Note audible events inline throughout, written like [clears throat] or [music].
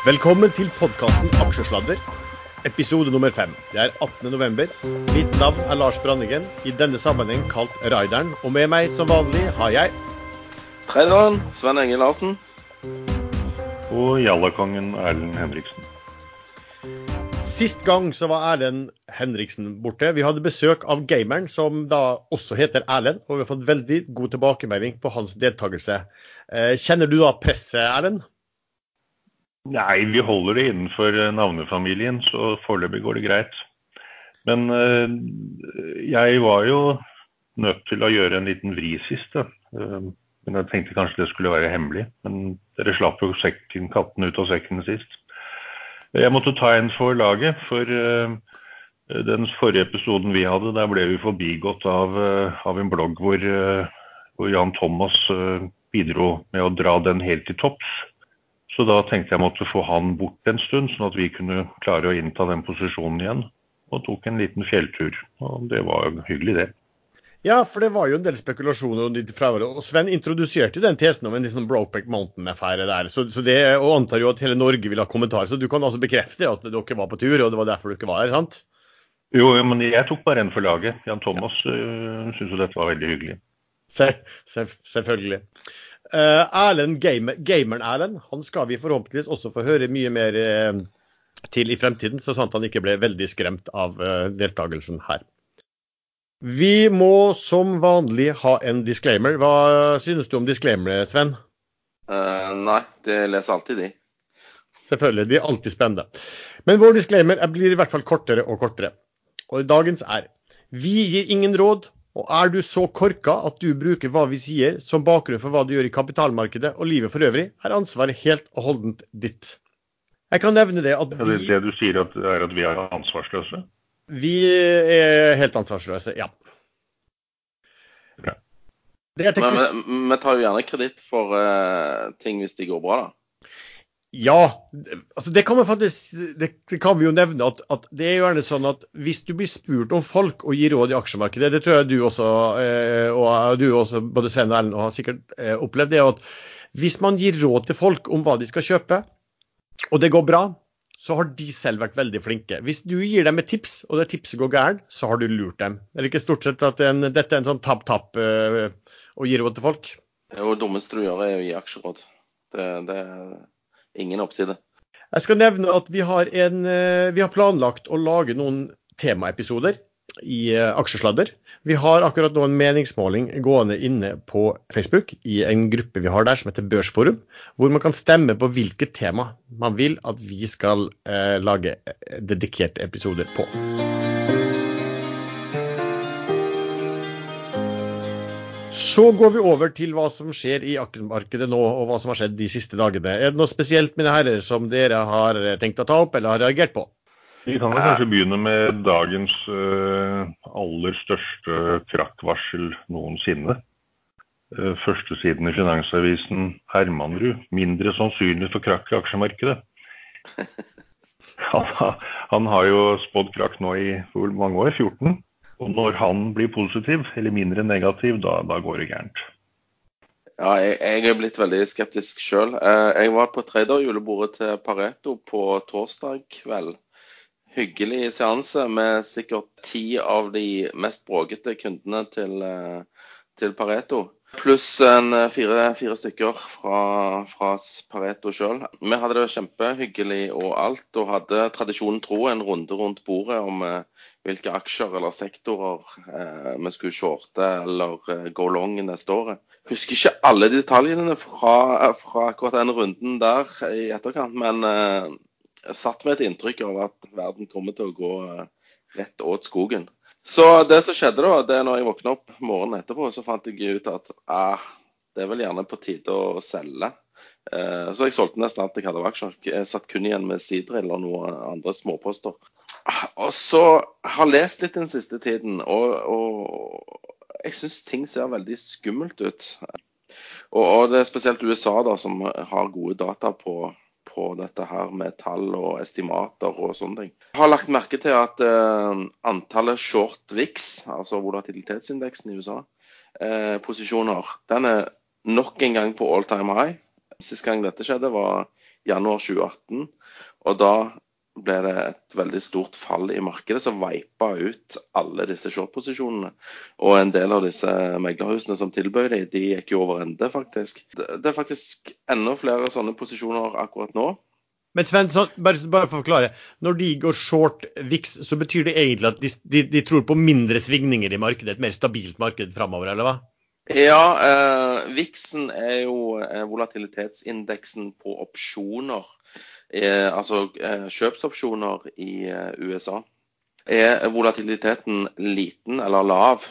Velkommen til podkasten Aksjesladder, episode nummer fem. Det er 18. november. Mitt navn er Lars Brandingen, i denne sammenheng kalt Raideren. Og med meg som vanlig har jeg Traderen Sven Enge Larsen. Og jallakongen Erlend Henriksen. Sist gang så var Erlend Henriksen borte. Vi hadde besøk av gameren, som da også heter Erlend. Og vi har fått veldig god tilbakemelding på hans deltakelse. Eh, kjenner du da presset, Erlend? Nei, vi holder det innenfor eh, navnefamilien, så foreløpig går det greit. Men uh, jeg var jo nødt til å gjøre en liten vri sist. Uh, men jeg tenkte kanskje det skulle være hemmelig. Men dere slapp jo sekken, katten ut av sekken sist. Jeg måtte ta en for laget, for den forrige episoden vi hadde, der ble vi forbigått av, av en blogg hvor, hvor Jan Thomas bidro med å dra den helt til topps. Så da tenkte jeg måtte få han bort en stund, sånn at vi kunne klare å innta den posisjonen igjen. Og tok en liten fjelltur. Og det var hyggelig, det. Ja, for det var jo en del spekulasjoner om ditt fravær. Og Sven introduserte jo den tesen om en liksom Brokeback Mountain-affære der. Så, så, det, og antar jo at hele Norge vil ha kommentar. Så du kan altså bekrefte at dere var på tur, og det var derfor du ikke var her, sant? Jo, men jeg tok bare en for laget. Jan Thomas uh, syntes jo dette var veldig hyggelig. Se, se, selvfølgelig. Uh, Erlend Gamer, Gameren Erlend han skal vi forhåpentligvis også få høre mye mer uh, til i fremtiden, så sant han ikke ble veldig skremt av uh, deltakelsen her. Vi må som vanlig ha en disclaimer. Hva synes du om disclaimer, Sven? nei, det leser alltid de. Selvfølgelig. De er alltid spennende. Men vår disclaimer blir i hvert fall kortere og kortere. Og dagens er Vi gir ingen råd, og er du så korka at du bruker hva vi sier som bakgrunn for hva du gjør i kapitalmarkedet og livet for øvrig, er ansvaret helt og holdent ditt. Jeg kan nevne det at vi Det du sier at, er at vi er ansvarsløse? Vi er helt ansvarsløse, ja. Men vi tar jo gjerne kreditt for uh, ting hvis de går bra, da. Ja, altså det kan man faktisk det, kan vi jo nevne at, at, det er jo gjerne sånn at hvis du blir spurt om folk og gir råd i aksjemarkedet, det tror jeg du også, eh, og du også, både Sven og Erlend, har sikkert eh, opplevd, det er at hvis man gir råd til folk om hva de skal kjøpe, og det går bra, så har de selv vært veldig flinke. Hvis du gir dem et tips, og det tipset går gærent, så har du lurt dem. Er det ikke stort sett at en, dette er en sånn tapp-tapp eh, å gi råd til folk? Det jo dummeste du gjør, er å gi aksjeråd. Det, det ingen oppside. Jeg skal nevne at vi har, en, eh, vi har planlagt å lage noen temaepisoder i eh, Aksjesladder. Vi har akkurat nå en meningsmåling gående inne på Facebook i en gruppe vi har der som heter Børsforum, hvor man kan stemme på hvilket tema man vil at vi skal eh, lage eh, dedikerte episoder på. Så går vi over til hva som skjer i aksjemarkedet nå, og hva som har skjedd de siste dagene. Er det noe spesielt, mine herrer, som dere har tenkt å ta opp eller har reagert på? Vi kan vel kanskje begynne med dagens uh, aller største krakkvarsel noensinne. Uh, Førstesiden i Finansavisen Hermanrud. Mindre sannsynlig for krakk i aksjemarkedet. [laughs] Han, han har jo spådd krakk nå i mange år? 14? Og når han blir positiv, eller mindre negativ, da, da går det gærent. Ja, jeg, jeg er blitt veldig skeptisk sjøl. Eh, jeg var på traderjulebordet til Pareto på torsdag kveld. Hyggelig seanse med sikkert ti av de mest bråkete kundene til, eh, til Pareto. Pluss eh, fire, fire stykker fra, fra Pareto sjøl. Vi hadde det kjempehyggelig og alt, og hadde tradisjonen tro en runde rundt bordet om eh, hvilke aksjer eller sektorer eh, vi skulle shorte eller eh, go long neste året. Husker ikke alle detaljene fra, fra akkurat den runden der i etterkant, men eh, satt med et inntrykk av at verden kommer til å gå eh, rett åt skogen. Så det som skjedde da, det er når jeg våkna opp morgenen etterpå, så fant jeg ut at ah, det er vel gjerne på tide å selge. Eh, så jeg solgte nesten alt jeg hadde av aksjer. Jeg satt kun igjen med Sidrill og noen andre småposter. Ah, og så har jeg lest litt den siste tiden, og, og jeg syns ting ser veldig skummelt ut. Og, og, det er spesielt USA da, som har gode data på på dette her med tall og estimater og sånne ting. Jeg har lagt merke til at eh, antallet short VIX, altså volatilitetsindeksen i USA, eh, posisjoner, den er nok en gang på all time high. Sist gang dette skjedde, var januar 2018. Og da ble det et veldig stort fall i markedet som vipa ut alle disse short-posisjonene. Og en del av disse meglerhusene som tilbød de, de gikk jo over ende, faktisk. Det er faktisk enda flere sånne posisjoner akkurat nå. Men Sven, bare, bare, for å forklare. Når de går short VIX, så betyr det egentlig at de, de, de tror på mindre svingninger i markedet, et mer stabilt marked framover, eller hva? Ja, eh, VIX-en er jo eh, volatilitetsindeksen på opsjoner. Eh, altså eh, kjøpsopsjoner i eh, USA. Er volatiliteten liten eller lav,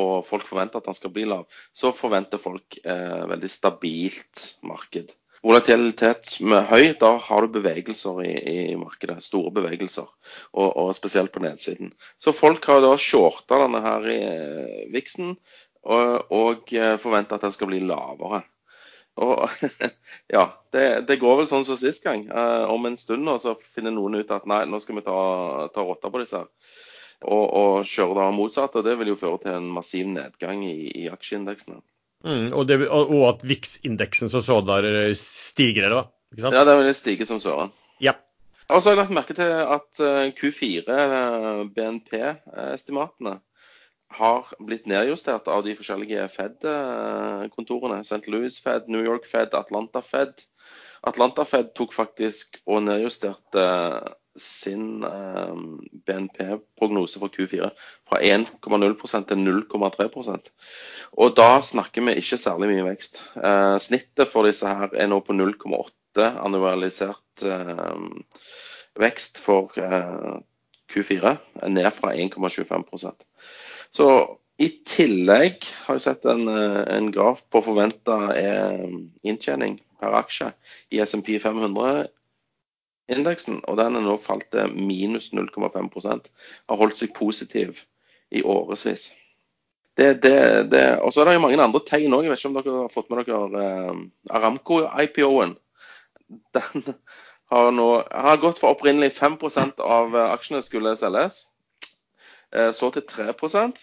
og folk forventer at den skal bli lav, så forventer folk eh, veldig stabilt marked volatilitet med høy, da har du bevegelser i, i markedet. Store bevegelser, og, og, spesielt på nedsiden. Så folk har da shorta denne her i viksen og, og eh, forventer at den skal bli lavere. Og [laughs] ja, det, det, går vel sånn som sist gang. Eh, om en stund nå så finner noen ut at nei, nå skal vi ta, ta rotta på disse. Og, og kjøre da motsatt. Og det vil jo føre til en massiv nedgang i, i aksjeindeksene. Mm, og, det, og, at VIX-indeksen som sådan eh, stiger, eller hva? Ikke sant? Ja, den vil stige som søren. Ja. Og så har jeg lagt merke til at eh, Q4, eh, BNP-estimatene, har blitt nedjustert av de forskjellige Fed-kontorene. St. Louis Fed, New York Fed, Atlanta Fed. Atlanta Fed tok faktisk og nedjusterte sin BNP-prognose for Q4 fra 1,0% til 0,3% og da snakker vi ikke særlig mye vekst. Eh, snittet for disse her er nå på 0,8 annualisert eh, vekst for eh, Q4, ned fra 1,25 Så i tillegg har jeg sett en, eh, en graf på forventa eh, inntjening per aksje i SMP 500 indeksen, og den er nå falt til minus 0,5% Har holdt seg positiv i årevis det, det, det. Og så er det jo mange andre tegn òg. Jeg vet ikke om dere har fått med dere eh, Aramco-IPO-en. Den har nå har gått fra opprinnelig 5% av aksjene skulle selges, så til 3%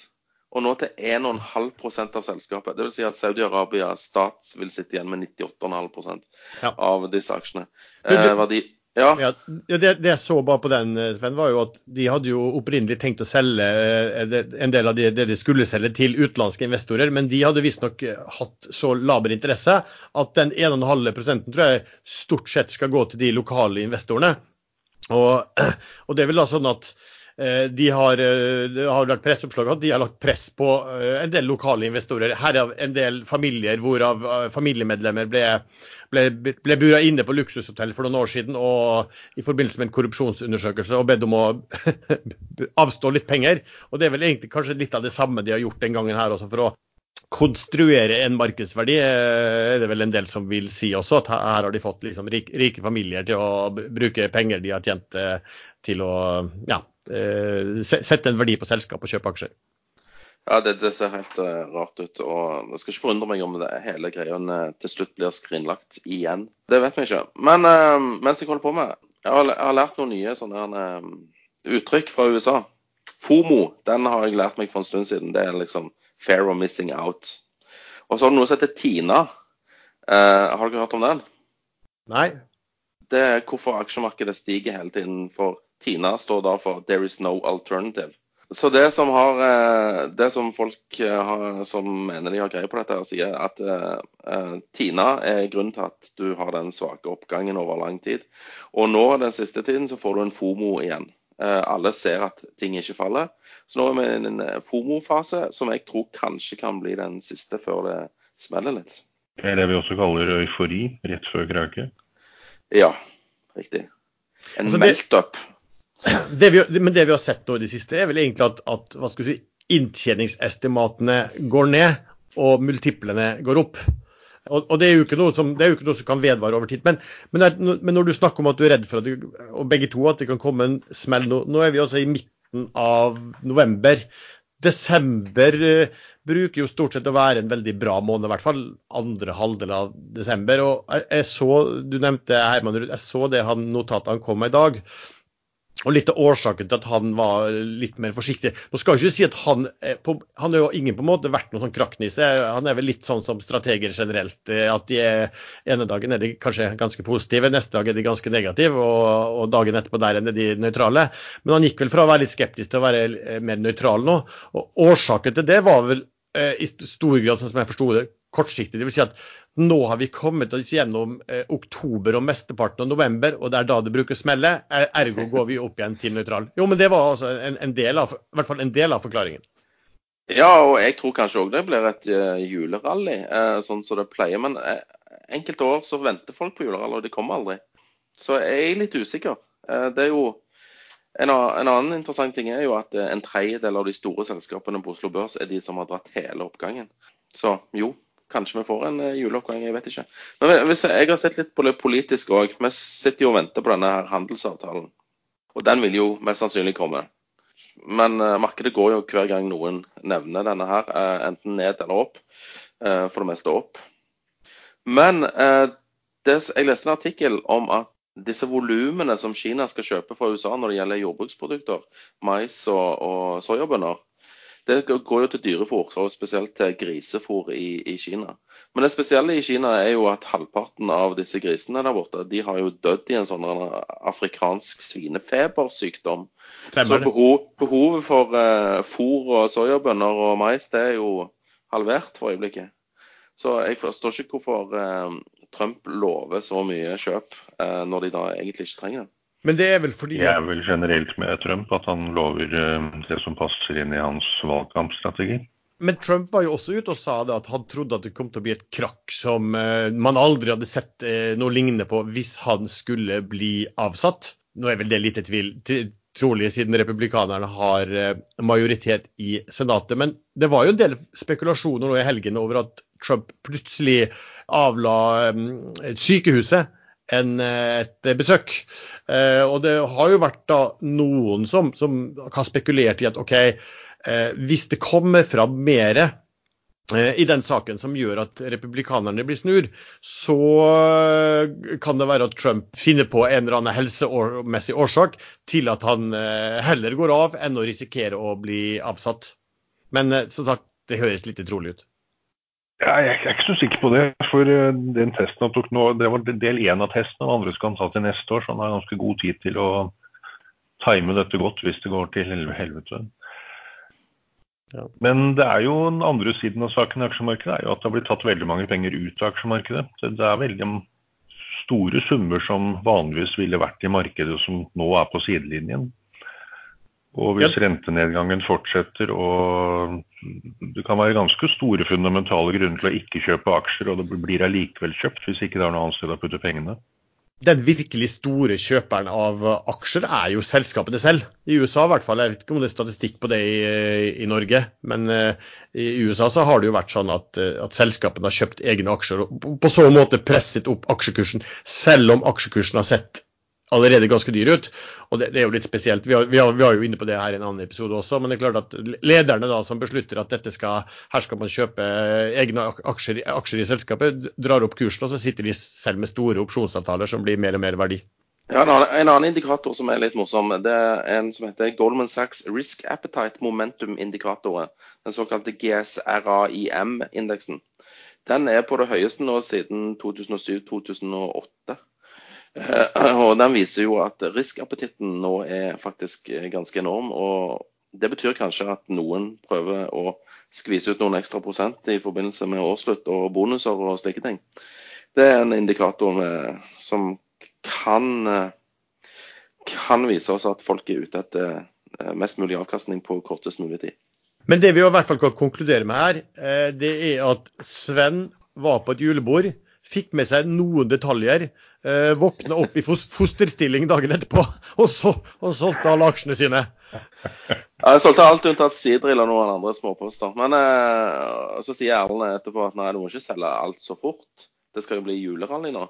og nå til 1,5% av selskapet. Det vil Si at Saudi-Arabia stat vil sitte igjen med 98,5 ja. av disse aksjene. Eh, verdi, ja. ja det, det, jeg så bare på den, eh, Sven, var jo at de hadde jo opprinnelig tenkt å selge eh, en del av det, det de skulle selge til utenlandske investorer, men de hadde visstnok eh, hatt så laber interesse at den 1,5 prosenten tror jeg stort sett skal gå til de lokale investorene. Og, [clears throat] og det er vel da sånn at de har, det har vært presseoppslag at de har lagt press på en del lokale investorer. Her er en del familier hvorav familiemedlemmer ble ble, ble bura inne på luksushotell for noen år siden og i forbindelse med en korrupsjonsundersøkelse og bedt om å [laughs] avstå litt penger. Og det er vel egentlig kanskje litt av det samme de har gjort den gangen her også, for å konstruere en markedsverdi, eh, er det vel en del som vil si også. At her har de fått liksom rike, familier til å bruke penger de har tjent eh, til å ja, eh, sette en verdi på selskap og kjøpe aksjer. Ja, det, det ser helt uh, rart ut. og Jeg skal ikke forundre meg om det hele greia uh, til slutt blir skrinlagt igjen. Det vet vi ikke. Men uh, mens jeg holder på med Jeg har, jeg har lært noen nye sånne uttrykk fra USA. FOMO den har jeg lært meg for en stund siden. Det er liksom fair or missing out. Og så har du noe som heter Tina. har dere hørt om den? Nei. Det er hvorfor aksjemarkedet stiger hele tiden. For Tina står da for 'there is no alternative'. Så det som, har, eh, det som folk eh, har, som mener de har greie på dette, sier at uh, Tina er grunnen til at du har den svake oppgangen over lang tid. Og nå den siste tiden så får du en FOMO igjen. Uh, alle ser at ting ikke faller. Så nå er vi i en FOMO-fase som jeg tror kanskje kan bli den siste før det smeller litt. Det er det vi også kaller eufori rett før krake? Ja, riktig. En altså, melt-up. Det vi, men det vi har sett nå i det siste, er vel egentlig at, at hva skal si, inntjeningsestimatene går ned og multiplene går opp. Og, og det, er jo ikke noe som, ikke noe som kan vedvare over tid. Men, men, men, når du snakker om at du er redd for at du, og begge to at det kan komme en smell nå, nå er vi altså i midten av november. Desember uh, bruker jo stort sett å være en veldig bra måned, i hvert fall andre halvdel av desember. Og jeg, jeg så, Du nevnte Herman Ruud, jeg så det han notatet han kom med i dag. Og litt av årsaken til at han var litt mer forsiktig. Nå skal jeg ikke si at Han på, han er jo ingen på en måte vært noen sånn krakknisse. Han er vel litt sånn som strateger generelt. Eh, at de er, ene dagen er de kanskje ganske positive, neste dag er de ganske negative, og, og dagen etterpå der er de nøytrale. Men han gikk vel fra å være litt skeptisk til å være eh, mer nøytral nå. Og årsaken til det var vel eh, i stor grad, sånn som jeg forsto det, kortsiktig. Det vil si at nå har vi kommet oss gjennom eh, oktober og mesteparten av november, og det er da det bruker smelle. Ergo går vi opp igjen til nøytral. Jo, men det var altså en, en, del av, i hvert fall en del av forklaringen. Ja, og jeg tror kanskje òg det blir et uh, julerally, uh, sånn som det pleier. Men uh, enkelte år så venter folk på julerally, og de kommer aldri. Så jeg er litt usikker. det er jo en, en, annen interessant ting er jo at en tredjedel av de store selskapene på Oslo Børs er de som har dratt hele oppgangen. Så jo, Kanskje vi får en uh, juleoppgang, jeg vet ikke. Men hvis jeg, jeg har sett litt på det politiske òg. Vi sitter jo og venter på denne her handelsavtalen. Og den vil jo mest sannsynlig komme. Men uh, markedet går jo hver gang noen nevner denne her, uh, enten ned eller opp. for det meste opp. Men det, jeg leste en artikkel om at disse volumene som Kina skal kjøpe fra USA når det gjelder jordbruksprodukter, mais og, og soyabønner, det går jo til dyrefôr, og spesielt til grisefôr i, i, Kina. Men det spesielle i Kina er jo at halvparten av disse grisene der borte de har jo dødd i en sånn afrikansk svinefebersykdom. Så behov, behovet for uh, fôr og soyabønner og mais det er jo halvert for øyeblikket. Så jeg forstår ikke hvorfor uh, Trump lover så mye kjøp uh, når de da egentlig ikke trenger det. Men det er vel fordi Jeg er vel generelt med Trump at han lover eh, det som passer inn i hans valgkampstrategi. Men Trump var jo også ute og sa det at han trodde at det kom til å bli et krakk som uh, man aldri hadde sett uh, noe lignende på hvis han skulle bli avsatt. Nå er vel det litt i tvil, trolig siden republikanerne har majoritet i Senatet. Men det var jo en del spekulasjoner nå i helgen over at Trump plutselig avla um, sykehuset enn et besøk. Eh, og det har jo vært da noen som, som har spekulert i at OK, eh, hvis det kommer fram mer eh, i den saken som gjør at republikanerne blir snur, så kan det være at Trump finner på en eller annen helsemessig årsak til at han heller går av enn å risikere å bli avsatt. Men som sagt, det høres litt utrolig ut. Ja, jeg er ikke så sikker på det. For eh, den testen han tok nå, det var del én av testen. Og andre skal han ta til neste år, så han har ganske god tid til å time dette godt hvis det går til helvete. Ja. Men det er jo den andre siden av saken i aksjemarkedet er jo at det har blitt tatt veldig mange penger ut av aksjemarkedet. Det er veldig store summer som vanligvis ville vært i markedet, som nå er på sidelinjen. Og hvis rentenedgangen fortsetter og det kan være ganske store fundamentale grunner til å ikke kjøpe aksjer, og det blir allikevel kjøpt hvis ikke det er noe annet sted å putte pengene. Den virkelig store kjøperen av aksjer er jo selskapene selv. I USA i hvert fall. Jeg vet ikke om det er statistikk på det i, i Norge. Men uh, i USA så har det jo vært sånn at, uh, at selskapene har kjøpt egne aksjer og på så måte presset opp aksjekursen, selv om aksjekursen har sett allerede ganske dyr ut. Og det, det er jo litt spesielt. Vi, har, vi, har, vi var jo inne på det her i en annen episode også. Men det er klart at lederne da som beslutter at dette skal, her skal man kjøpe egne aksjer, aksjer, i selskapet, drar opp kursen, og så sitter de selv med store opsjonsavtaler som blir mer og mer verdi. Ja, En annen indikator som er litt morsom, det er en som heter Goldman Sachs Risk Appetite Momentum-indikatoren. Den såkalte GSRAIM-indeksen. Den er på det høyeste nå siden 2007-2008. Eh, og Den viser jo at riskappetitten nå er faktisk ganske enorm. og Det betyr kanskje at noen prøver å skvise ut noen ekstra prosent i forbindelse med årsslutt og bonuser og slike ting. Det er en indikator som kan, kan vise oss at folk er ute etter eh, mest mulig avkastning på kortest mulig tid. Men det vi i hvert fall kan konkludere med her, eh, det er at Sven var på et julebord fikk med seg noen detaljer, eh, våkna opp i fosterstilling dagen etterpå [laughs] og, så, og solgte alle aksjene sine. Ja, jeg solgte alt unntatt sidrill og noen andre småposter. Men eh, så sier Erlend etterpå at nei, du må ikke selge alt så fort. Det skal jo bli julerally nå.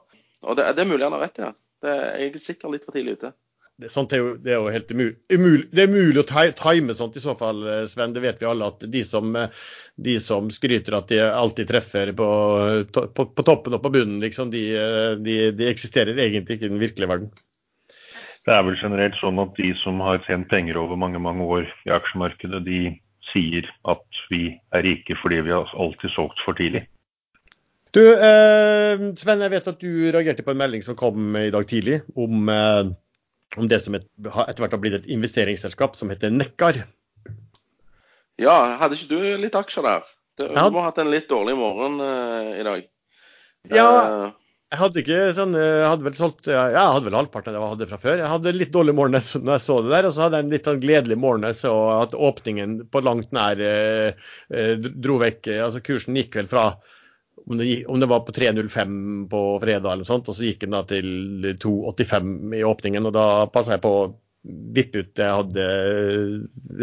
Og det, det, er mulig han har rett i ja. det. Jeg er sikkert litt for tidlig ute det, sånt er jo, det er jo helt umulig. Det er mulig å time sånt i så fall, eh, Sven. Det vet vi alle at de som, eh, de som skryter at de alltid treffer på, på, på toppen og på bunnen, liksom, de, eh, de, de, eksisterer egentlig ikke i den virkelige verden. Det er vel generelt sånn at de som har tjent penger over mange mange år i aksjemarkedet, de sier at vi er rike fordi vi har alltid solgt for tidlig. Du, eh, Sven, jeg vet at du reagerte på en melding som kom i dag tidlig om, eh, om det som et, etter hvert har blitt et investeringsselskap som heter Nekkar. Ja, hadde ikke du litt aksjer der? Du, du må ha hatt en litt dårlig morgen uh, i dag. Ja, eh, jeg hadde ikke sånn Jeg hadde vel solgt ja, jeg hadde vel halvparten av det jeg hadde fra før. Jeg hadde litt dårlig morgen når jeg så det der, og så hadde jeg en litt sånn gledelig morgen så at åpningen på langt nær eh, dro vekk Altså kursen gikk vel fra om det, om det, var på 3.05 på fredag eller noe sånt, og så gikk den da til 2.85 i åpningen. og Da passa jeg på å vippe ut det jeg hadde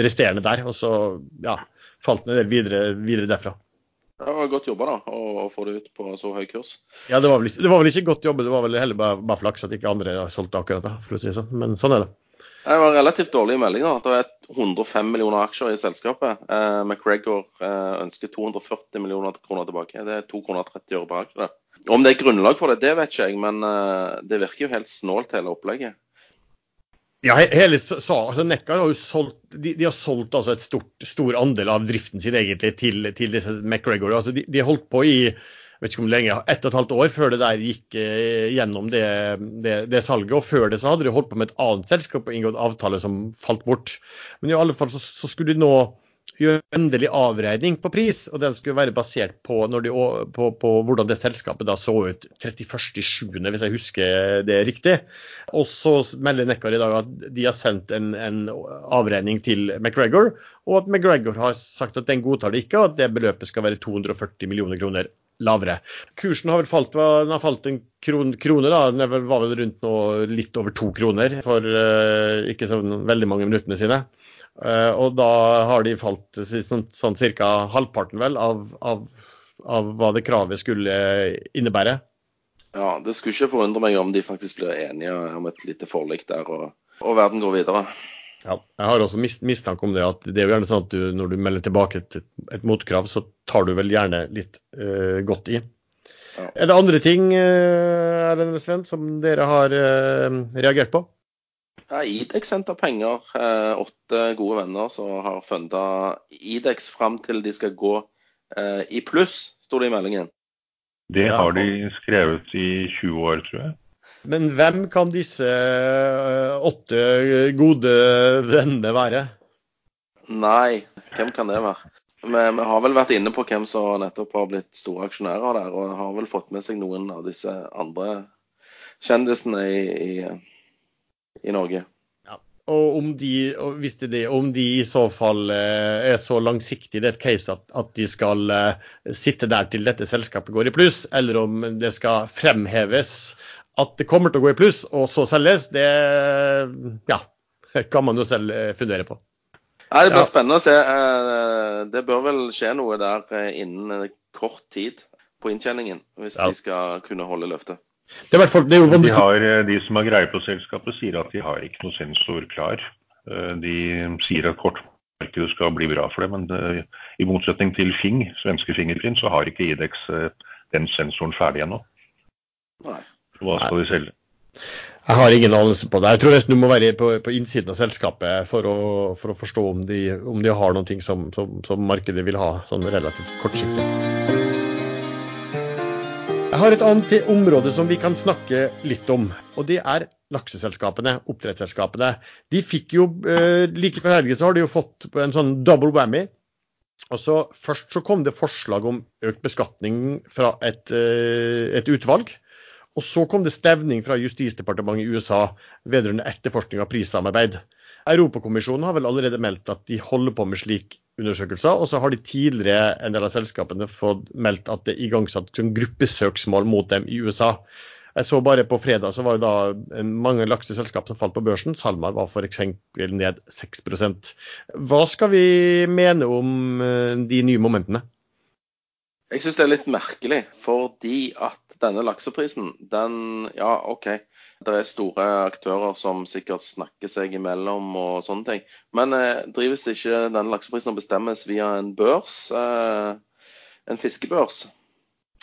resterende der, og så ja, falt den videre, videre derfra. Det var godt jobba da, å få det ut på så høy kurs. Ja, det var vel ikke, det var vel ikke godt jobba, det var vel heller bare, bare flaks at ikke andre solgte akkurat da, for å si det sånn. Men sånn er det. Det var relativt dårlige meldinger. Det er 105 millioner aksjer i selskapet. Eh, McGregor eh, ønsker 240 millioner kroner tilbake. Det er 2,30 kroner per aksje. Om det er grunnlag for det, det vet ikke jeg, men eh, det virker jo helt snålt hele opplegget. Ja, hele altså Neckar har jo solgt de, de, har solgt altså et stort, stor andel av driften sin egentlig til, til disse McGregor. Altså de, de holdt på i vet ikke om lenge, ett og et halvt år før det der gikk eh, gjennom det, det, det, salget. Og før det så hadde de holdt på med et annet selskap og inngått avtale som falt bort. Men i alle fall så, så skulle de nå gjøre endelig avregning på pris, og den skulle være basert på, de, på, på hvordan det selskapet da så ut 31.7., hvis jeg husker det riktig. Og så melder Nekkar i dag at de har sendt en, en, avregning til McGregor, og at McGregor har sagt at den godtar det ikke, og at det beløpet skal være 240 millioner kroner lavere. Kursen har vel falt, den har falt en krone, da. Den var vel rundt nå litt over to kroner for uh, ikke så veldig mange minuttene sine. Uh, og da har de falt sånn, sånn ca. halvparten vel av, av, av, hva det kravet skulle innebære. Ja, det skulle ikke forundre meg om de faktisk blir enige om et lite forlik der, og, og verden går videre. Ja, jeg har også mistanke om det at det er jo gjerne sånn at du, når du melder tilbake et, et motkrav, så tar du vel gjerne litt uh, godt i. Ja. Er det andre ting uh, Sven, som dere har uh, reagert på? Ja, Idex henter penger. Eh, åtte gode venner som har funda Idex fram til de skal gå eh, i pluss, sto det i meldingen. Det har de skrevet i 20 år, tror jeg. Men hvem kan disse eh, åtte gode vennene være? Nei, hvem kan det være? Vi, vi, har vel vært inne på hvem som nettopp har blitt store aksjonærer der, og har vel fått med seg noen av disse andre kjendisene i, i i Norge. Ja. Og om de, hvis det, om de i så fall eh, er så langsiktige, det er et case at, at de skal eh, sitte der til dette selskapet går i pluss, eller om det skal fremheves at det kommer til å gå i pluss og så selges, det ja, kan man jo selv eh, fundere på. Nei, det blir ja. spennende å se. Det bør vel skje noe der innen kort tid på inntjeningen, hvis ja. de skal kunne holde løftet. Det er hvert fall, det er jo de, har, eh, de, som har greie på selskapet, sier at de har ikke noe sensor klar. Eh, de sier at kortmarkedet skal bli bra for det, men det, eh, i motsetning til Fing, svenske Fingerprint, så har ikke Idex den sensoren ferdig ennå. Hva skal de selge? Jeg har ingen anelse på det. Jeg tror nesten du må være på, på innsiden av selskapet for å, for å forstå om de, om de, har noe som, som, som markedet vil ha sånn relativt kortsiktig. Jeg har et annet område som vi kan snakke litt om, og det er lakseselskapene, oppdrettsselskapene. De fikk jo, eh, Like før helgen så har de jo fått en sånn double whammy. Og så først så kom det forslag om økt beskatning fra et, eh, et utvalg. Og så kom det stevning fra Justisdepartementet i USA vedrørende etterforskning av prissamarbeid. Europakommisjonen har vel allerede meldt at de holder på med slik undersøkelser. Og så har de tidligere en del av selskapene fått meldt at det er igangsatt gruppesøksmål mot dem i USA. Jeg så bare på fredag så var det da mange lakseselskap som falt på børsen. SalMar var f.eks. ned 6% Hva skal vi mene om eh, de nye momentene? Jeg syns det er litt merkelig, fordi at denne lakseprisen, den Ja, OK. Det er store aktører som sikkert snakker seg imellom og sånne ting. Men eh, drives ikke denne lakseprisen og bestemmes via en børs? Eh, en fiskebørs?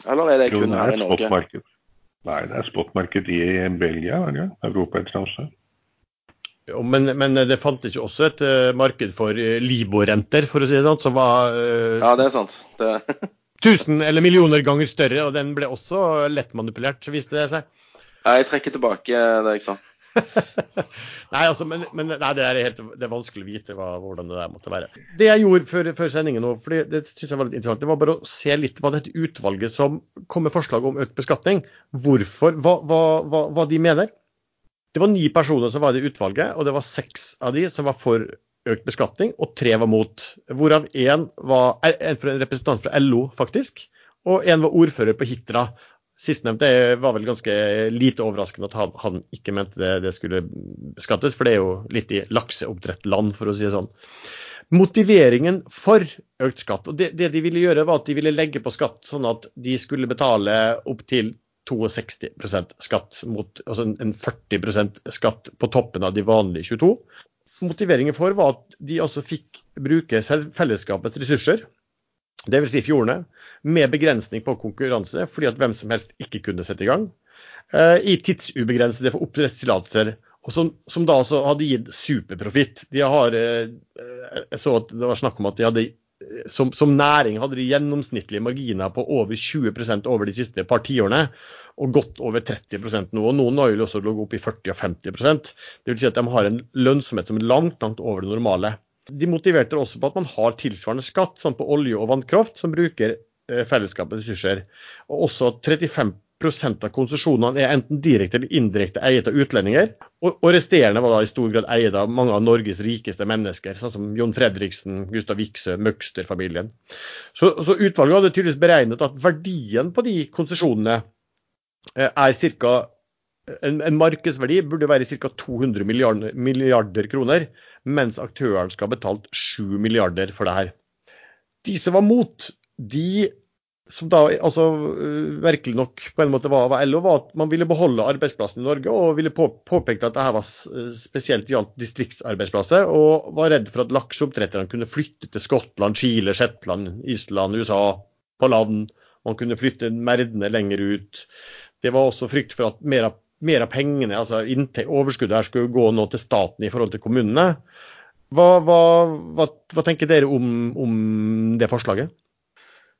Eller er det kun her i Norge? Nei, det er spotmarked i Belgia, er det? Europa et eller Men, men, det fantes ikke også et uh, marked for uh, Libor-renter, for å si det sånn, som var uh, Ja, det er sant. Det... [laughs] tusen eller millioner ganger større, og den ble også lett manipulert, viste det seg. Jeg trekker tilbake det jeg sa. nei, altså, men, men nei, det, er helt, det, er vanskelig å vite hva, hvordan det der måtte være. Det jeg gjorde før, før sendingen nå, for det synes jeg var litt interessant, det var bare å se litt hva dette utvalget som kom med forslag om økt beskatning, hvorfor, hva, hva, hva de mener. Det var ni personer som var i det utvalget, og det var seks av de som var for økt beskatning, og tre var mot. Hvorav én var en representant fra LO, faktisk, og en var ordfører på Hitra. Sistnevnte var vel ganske lite overraskende at han, han ikke mente det, det, skulle beskattes, for det er jo litt i lakseoppdrettland, for å si det sånn. Motiveringen for økt skatt, og det, det, de ville gjøre var at de ville legge på skatt sånn at de skulle betale opptil 62% skatt mot altså en 40% skatt på toppen av de vanlige 22. Motiveringen for var at de altså fikk bruke fellesskapets ressurser, dvs. Si fjordene, med begrensning på konkurranse, fordi at hvem som helst ikke kunne sette i gang, eh, i tidsubegrensede for oppdrettstillatelser, som, som, da altså hadde gitt superprofitt. De har, eh, jeg så at det var snakk om at de hadde som, som, næring hadde de gjennomsnittlige marginer på over 20% over de siste par tiårene, og godt over 30 nå. og Noen har jo også ligget opp i 40 og 50% Det vil si at de har en lønnsomhet som er langt, langt over det normale. De motiverte også på at man har tilsvarende skatt sånn på olje og vannkraft, som bruker eh, fellesskapets ressurser. Og også 35 av konsesjonene er enten direkte eller indirekte eiet av utlendinger. Og, og, resterende var da i stor grad eiet av mange av Norges rikeste mennesker, sånn som Jon Fredriksen, Gustav Wiksøe, Møgster-familien. Så, så, utvalget hadde tydeligvis beregnet at verdien på de konsesjonene eh, er ca. En, en, markedsverdi burde være ca. 200 milliarder, milliarder kroner, mens aktøren skal ha betalt 7 milliarder for det her. De som var mot, de som da altså, virkelig nok på en måte var, var LO, var at man ville beholde arbeidsplassen i Norge, og ville på, påpekte at dette var spesielt gjaldt distriktsarbeidsplasser, og var redd for at lakseoppdretterne kunne flytte til Skottland, Chile, Shetland, Island, USA, på land. Man kunne flytte merdene lenger ut. Det var også frykt for at mer av, mer av pengene, altså overskuddet her, skulle gå nå til staten i forhold til kommunene. Hva, hva, hva, hva tenker dere om, om det forslaget?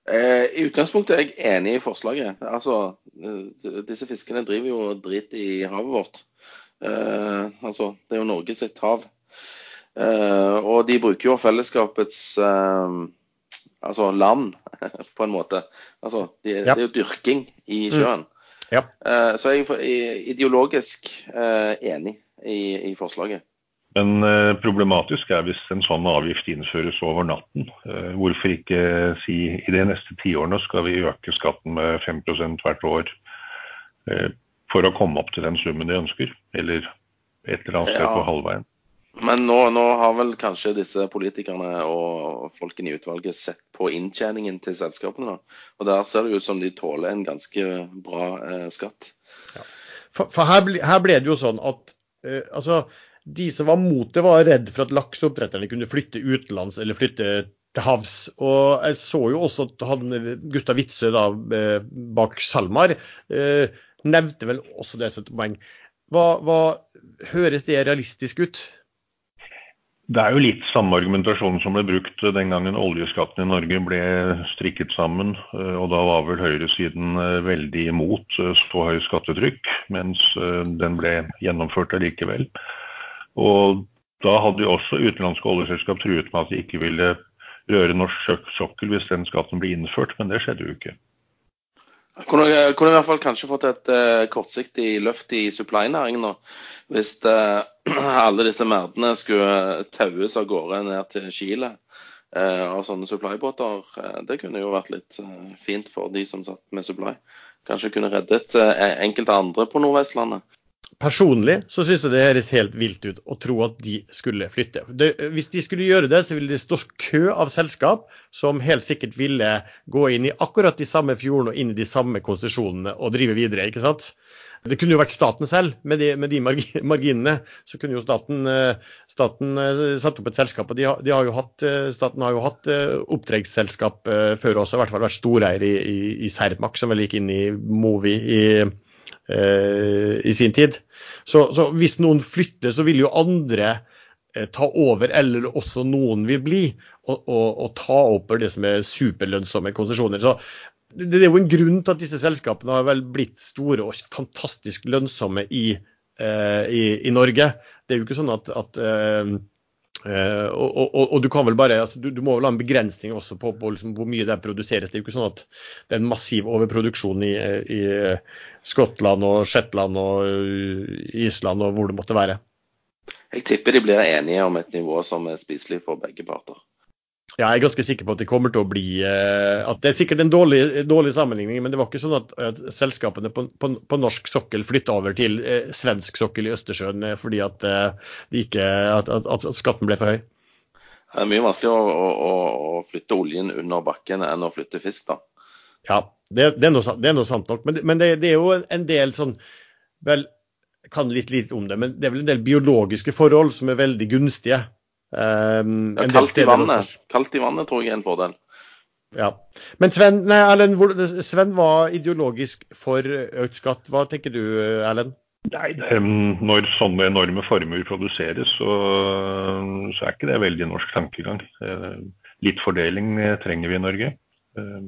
Eh, I utgangspunktet er jeg enig i forslaget. Altså, eh, disse fiskene driver jo drit i havet vårt. Eh, altså, det er jo Norge sitt hav. Eh, og de bruker jo fellesskapets eh, altså land, [laughs] på en måte. Altså, de, ja. Det er jo dyrking i mm. sjøen. Mm. Ja. Eh, så jeg er ideologisk enig i, i forslaget. Men eh, problematisk er hvis en sånn avgift innføres over natten. Eh, hvorfor ikke si i de neste tiårene skal vi øke skatten med 5% hvert år eh, for å komme opp til den summen de ønsker, eller et eller annet sted ja. på halvveien. Men nå, nå, har vel kanskje disse politikerne og folkene i utvalget sett på inntjeningen til selskapene. Og der ser det ut som de tåler en ganske bra eh, skatt. Ja. For, for her, ble, her, ble, det jo sånn at eh, altså de som var mot det, var redd for at lakseoppdretterne kunne flytte utenlands eller flytte til havs. Og jeg så jo også at han, Gustav Witzøe eh, bak SalMar eh, nevnte vel også det som et poeng. Hva, hva, høres det realistisk ut? Det er jo litt samme argumentasjon som ble brukt den gangen oljeskatten i Norge ble strikket sammen. Eh, og da var vel høyresiden veldig imot så høy skattetrykk, mens den ble gjennomført allikevel. Og da hadde jo også utenlandske oljeselskap truet med at de ikke ville røre norsk sokkel hvis den skatten ble innført, men det skjedde jo ikke. Kunne, kunne i hvert fall kanskje fått et uh, kortsiktig løft i supply-næringen nå. Hvis uh, [clears throat] alle disse merdene skulle taues av gårde ned til Chile uh, av sånne supply-båter. det kunne jo vært litt fint for de som satt med supply. Kanskje kunne reddet enkelte andre på Nordvestlandet. Personlig så syns jeg det høres helt vilt ut å tro at de skulle flytte. Det, hvis de skulle gjøre det, så ville det stå kø av selskap som helt sikkert ville gå inn i akkurat de samme fjordene og inn i de samme konsesjonene og drive videre. ikke sant? Det kunne jo vært staten selv. Med de, med de marginene så kunne jo staten, eh, staten eh, satt opp et selskap. og de har, de har jo hatt, eh, Staten har jo hatt oppdragsselskap før også, i hvert fall vært storeier i, i, i Cermaq, som vel gikk inn i Movi i, i sin tid. Så, så hvis noen flytter, så vil jo andre eh, ta over, eller også noen vil bli, og, og, og ta opp det som er superlønnsomme konsesjoner. Så det er jo en grunn til at disse selskapene har vel blitt store og fantastisk lønnsomme i, eh, i, i Norge. Det er jo ikke sånn at, at eh, Uh, og, og, og, du kan vel bare, altså, du, du, må vel ha en begrensning også på, på liksom, hvor mye det produseres. Det er jo ikke sånn at det er en massiv overproduksjon i, i Skottland og Shetland og Island og hvor det måtte være. Jeg tipper de blir enige om et nivå som er spiselig for begge parter. Ja, jeg er ganske sikker på at det kommer til å bli uh, at Det er sikkert en dårlig, dårlig, sammenligning, men det var ikke sånn at, at selskapene på, på, på, norsk sokkel flytta over til uh, svensk sokkel i Østersjøen uh, fordi at, ikke, at, at, skatten ble for høy. Det er mye vanskeligere å, å, å, flytte oljen under bakken enn å flytte fisk, da. Ja, det, det, er, noe, det er, noe, sant nok. Men, men det, det, er jo en del sånn Vel, kan litt lite om det, men det er vel en del biologiske forhold som er veldig gunstige Um, ja, kaldt, i vannet. kaldt i vannet tror jeg er en fordel. Ja. Men Sven, nei, Erlend, Sven var ideologisk for økt skatt. Hva tenker du, Erlend? Nei, Når sånne enorme formuer produseres, så, så, er ikke det veldig norsk tankegang. Eh, litt fordeling eh, trenger vi i Norge. Eh,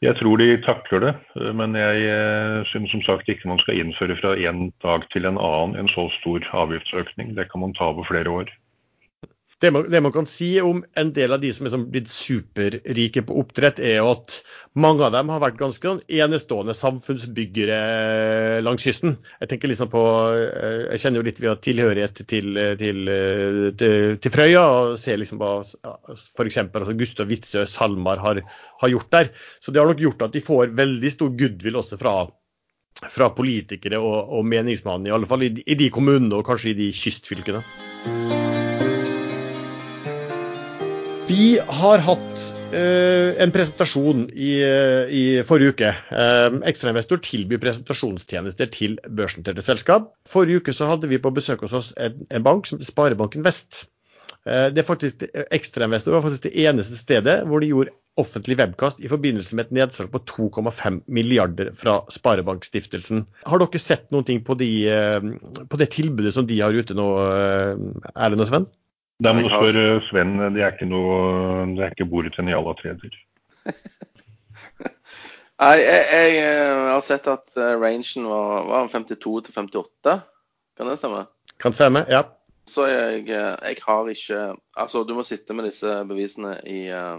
jeg tror de takler det, men jeg syns som sagt ikke man skal innføre fra en dag til en annen en så stor avgiftsøkning. Det kan man ta over flere år. Det man, det man, kan si om en del av de som er sånn blitt superrike på oppdrett, er jo at mange av dem har vært ganske sånn enestående samfunnsbyggere langs kysten. Jeg tenker liksom på, eh, jeg kjenner jo litt via tilhørighet til, til, til, til Frøya, og ser liksom hva f.eks. Altså Gustav Witzøe SalMar har, har gjort der. Så det har nok gjort at de får veldig stor goodwill også fra fra politikere og, og meningsmannen, i alle fall i, i de kommunene og kanskje i de kystfylkene. Vi har hatt eh, en presentasjon i, uh, i forrige uke. Eh, Ekstrainvestor tilbyr presentasjonstjenester til børsnoterte selskap. Forrige uke så hadde vi på besøk hos oss en, en bank som heter Sparebanken Vest. Det er faktisk Ekstrainvestor var faktisk det eneste stedet hvor de gjorde offentlig webkast i forbindelse med et nedsalg på 2,5 milliarder fra Sparebankstiftelsen. Har dere sett noen ting på, de, på det tilbudet som de har ute nå, Erlend og Sven? Da må du spørre Sven. Det er ikke noe Det er ikke bordet til Niala-treder. [laughs] Nei, jeg, jeg, jeg, har sett at eh, rangen var, var 52 til 58. Kan det stemme? Kan stemme, ja. Så jeg, eh, jeg, har ikke Altså, du må sitte med disse bevisene i, eh,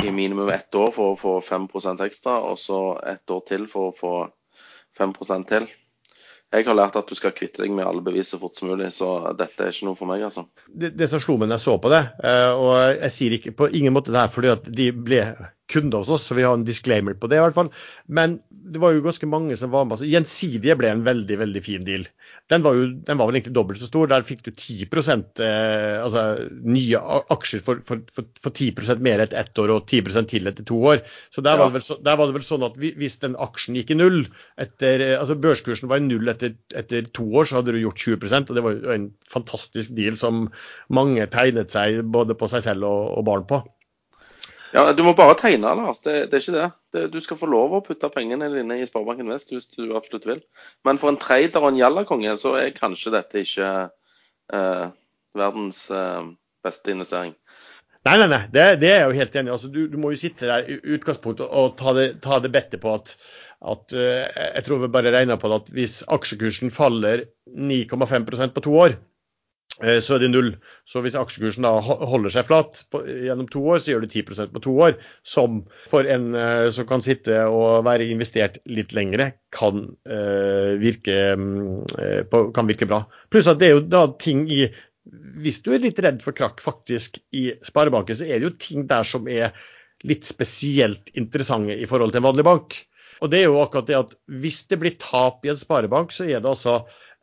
i minimum ett år for å få 5% ekstra, og så ett år til for å få 5% til. Jeg har lært at du skal kvitte deg med alle bevis så fort som mulig, så dette er ikke noe for meg, altså. Det, det som slo meg da jeg så på det, og jeg sier ikke på ingen måte det her fordi at de ble kunder hos oss, så vi har en disclaimer på det i hvert fall. Men det var jo ganske mange som var med. Altså, Gjensidige ble en veldig veldig fin deal. Den var, jo, den var vel egentlig dobbelt så stor. Der fikk du 10 eh, altså nye aksjer for, for, for, for 10% mer etter ett år og 10 til etter to år. Så der, ja. var så, der var det vel sånn at hvis den aksjen gikk i null, etter, eh, altså børskursen var i null etter, etter to år, så hadde du gjort 20% og det var jo en fantastisk deal som mange tegnet seg både på seg selv og, og barn på. Ja, Du må bare tegne, Lars. Det, det er ikke det. det. Du skal få lov å putte pengene dine i Sparebanken Vest hvis du absolutt vil. Men for en trader og en jallakonge, så er kanskje dette ikke eh, verdens eh, beste investering. Nei, nei, nei. Det, det er jeg jo helt enig i. Altså, du, du, må jo sitte der i utgangspunktet og ta det, ta det bettet på at, at uh, Jeg tror vi bare regner på det at hvis aksjekursen faller 9,5% på to år, Eh, så er det null. Så hvis aksjekursen da holder seg flat på, gjennom to år, så gjør du 10% på to år. Som for en uh, som kan sitte og være investert litt lengre, kan, uh, virke, uh, på, kan virke bra. Pluss at det er jo da ting i Hvis du er litt redd for krakk faktisk i sparebanken, så er det jo ting der som er litt spesielt interessante i forhold til en vanlig bank. Og det er jo akkurat det at hvis det blir tap i en sparebank, så er det altså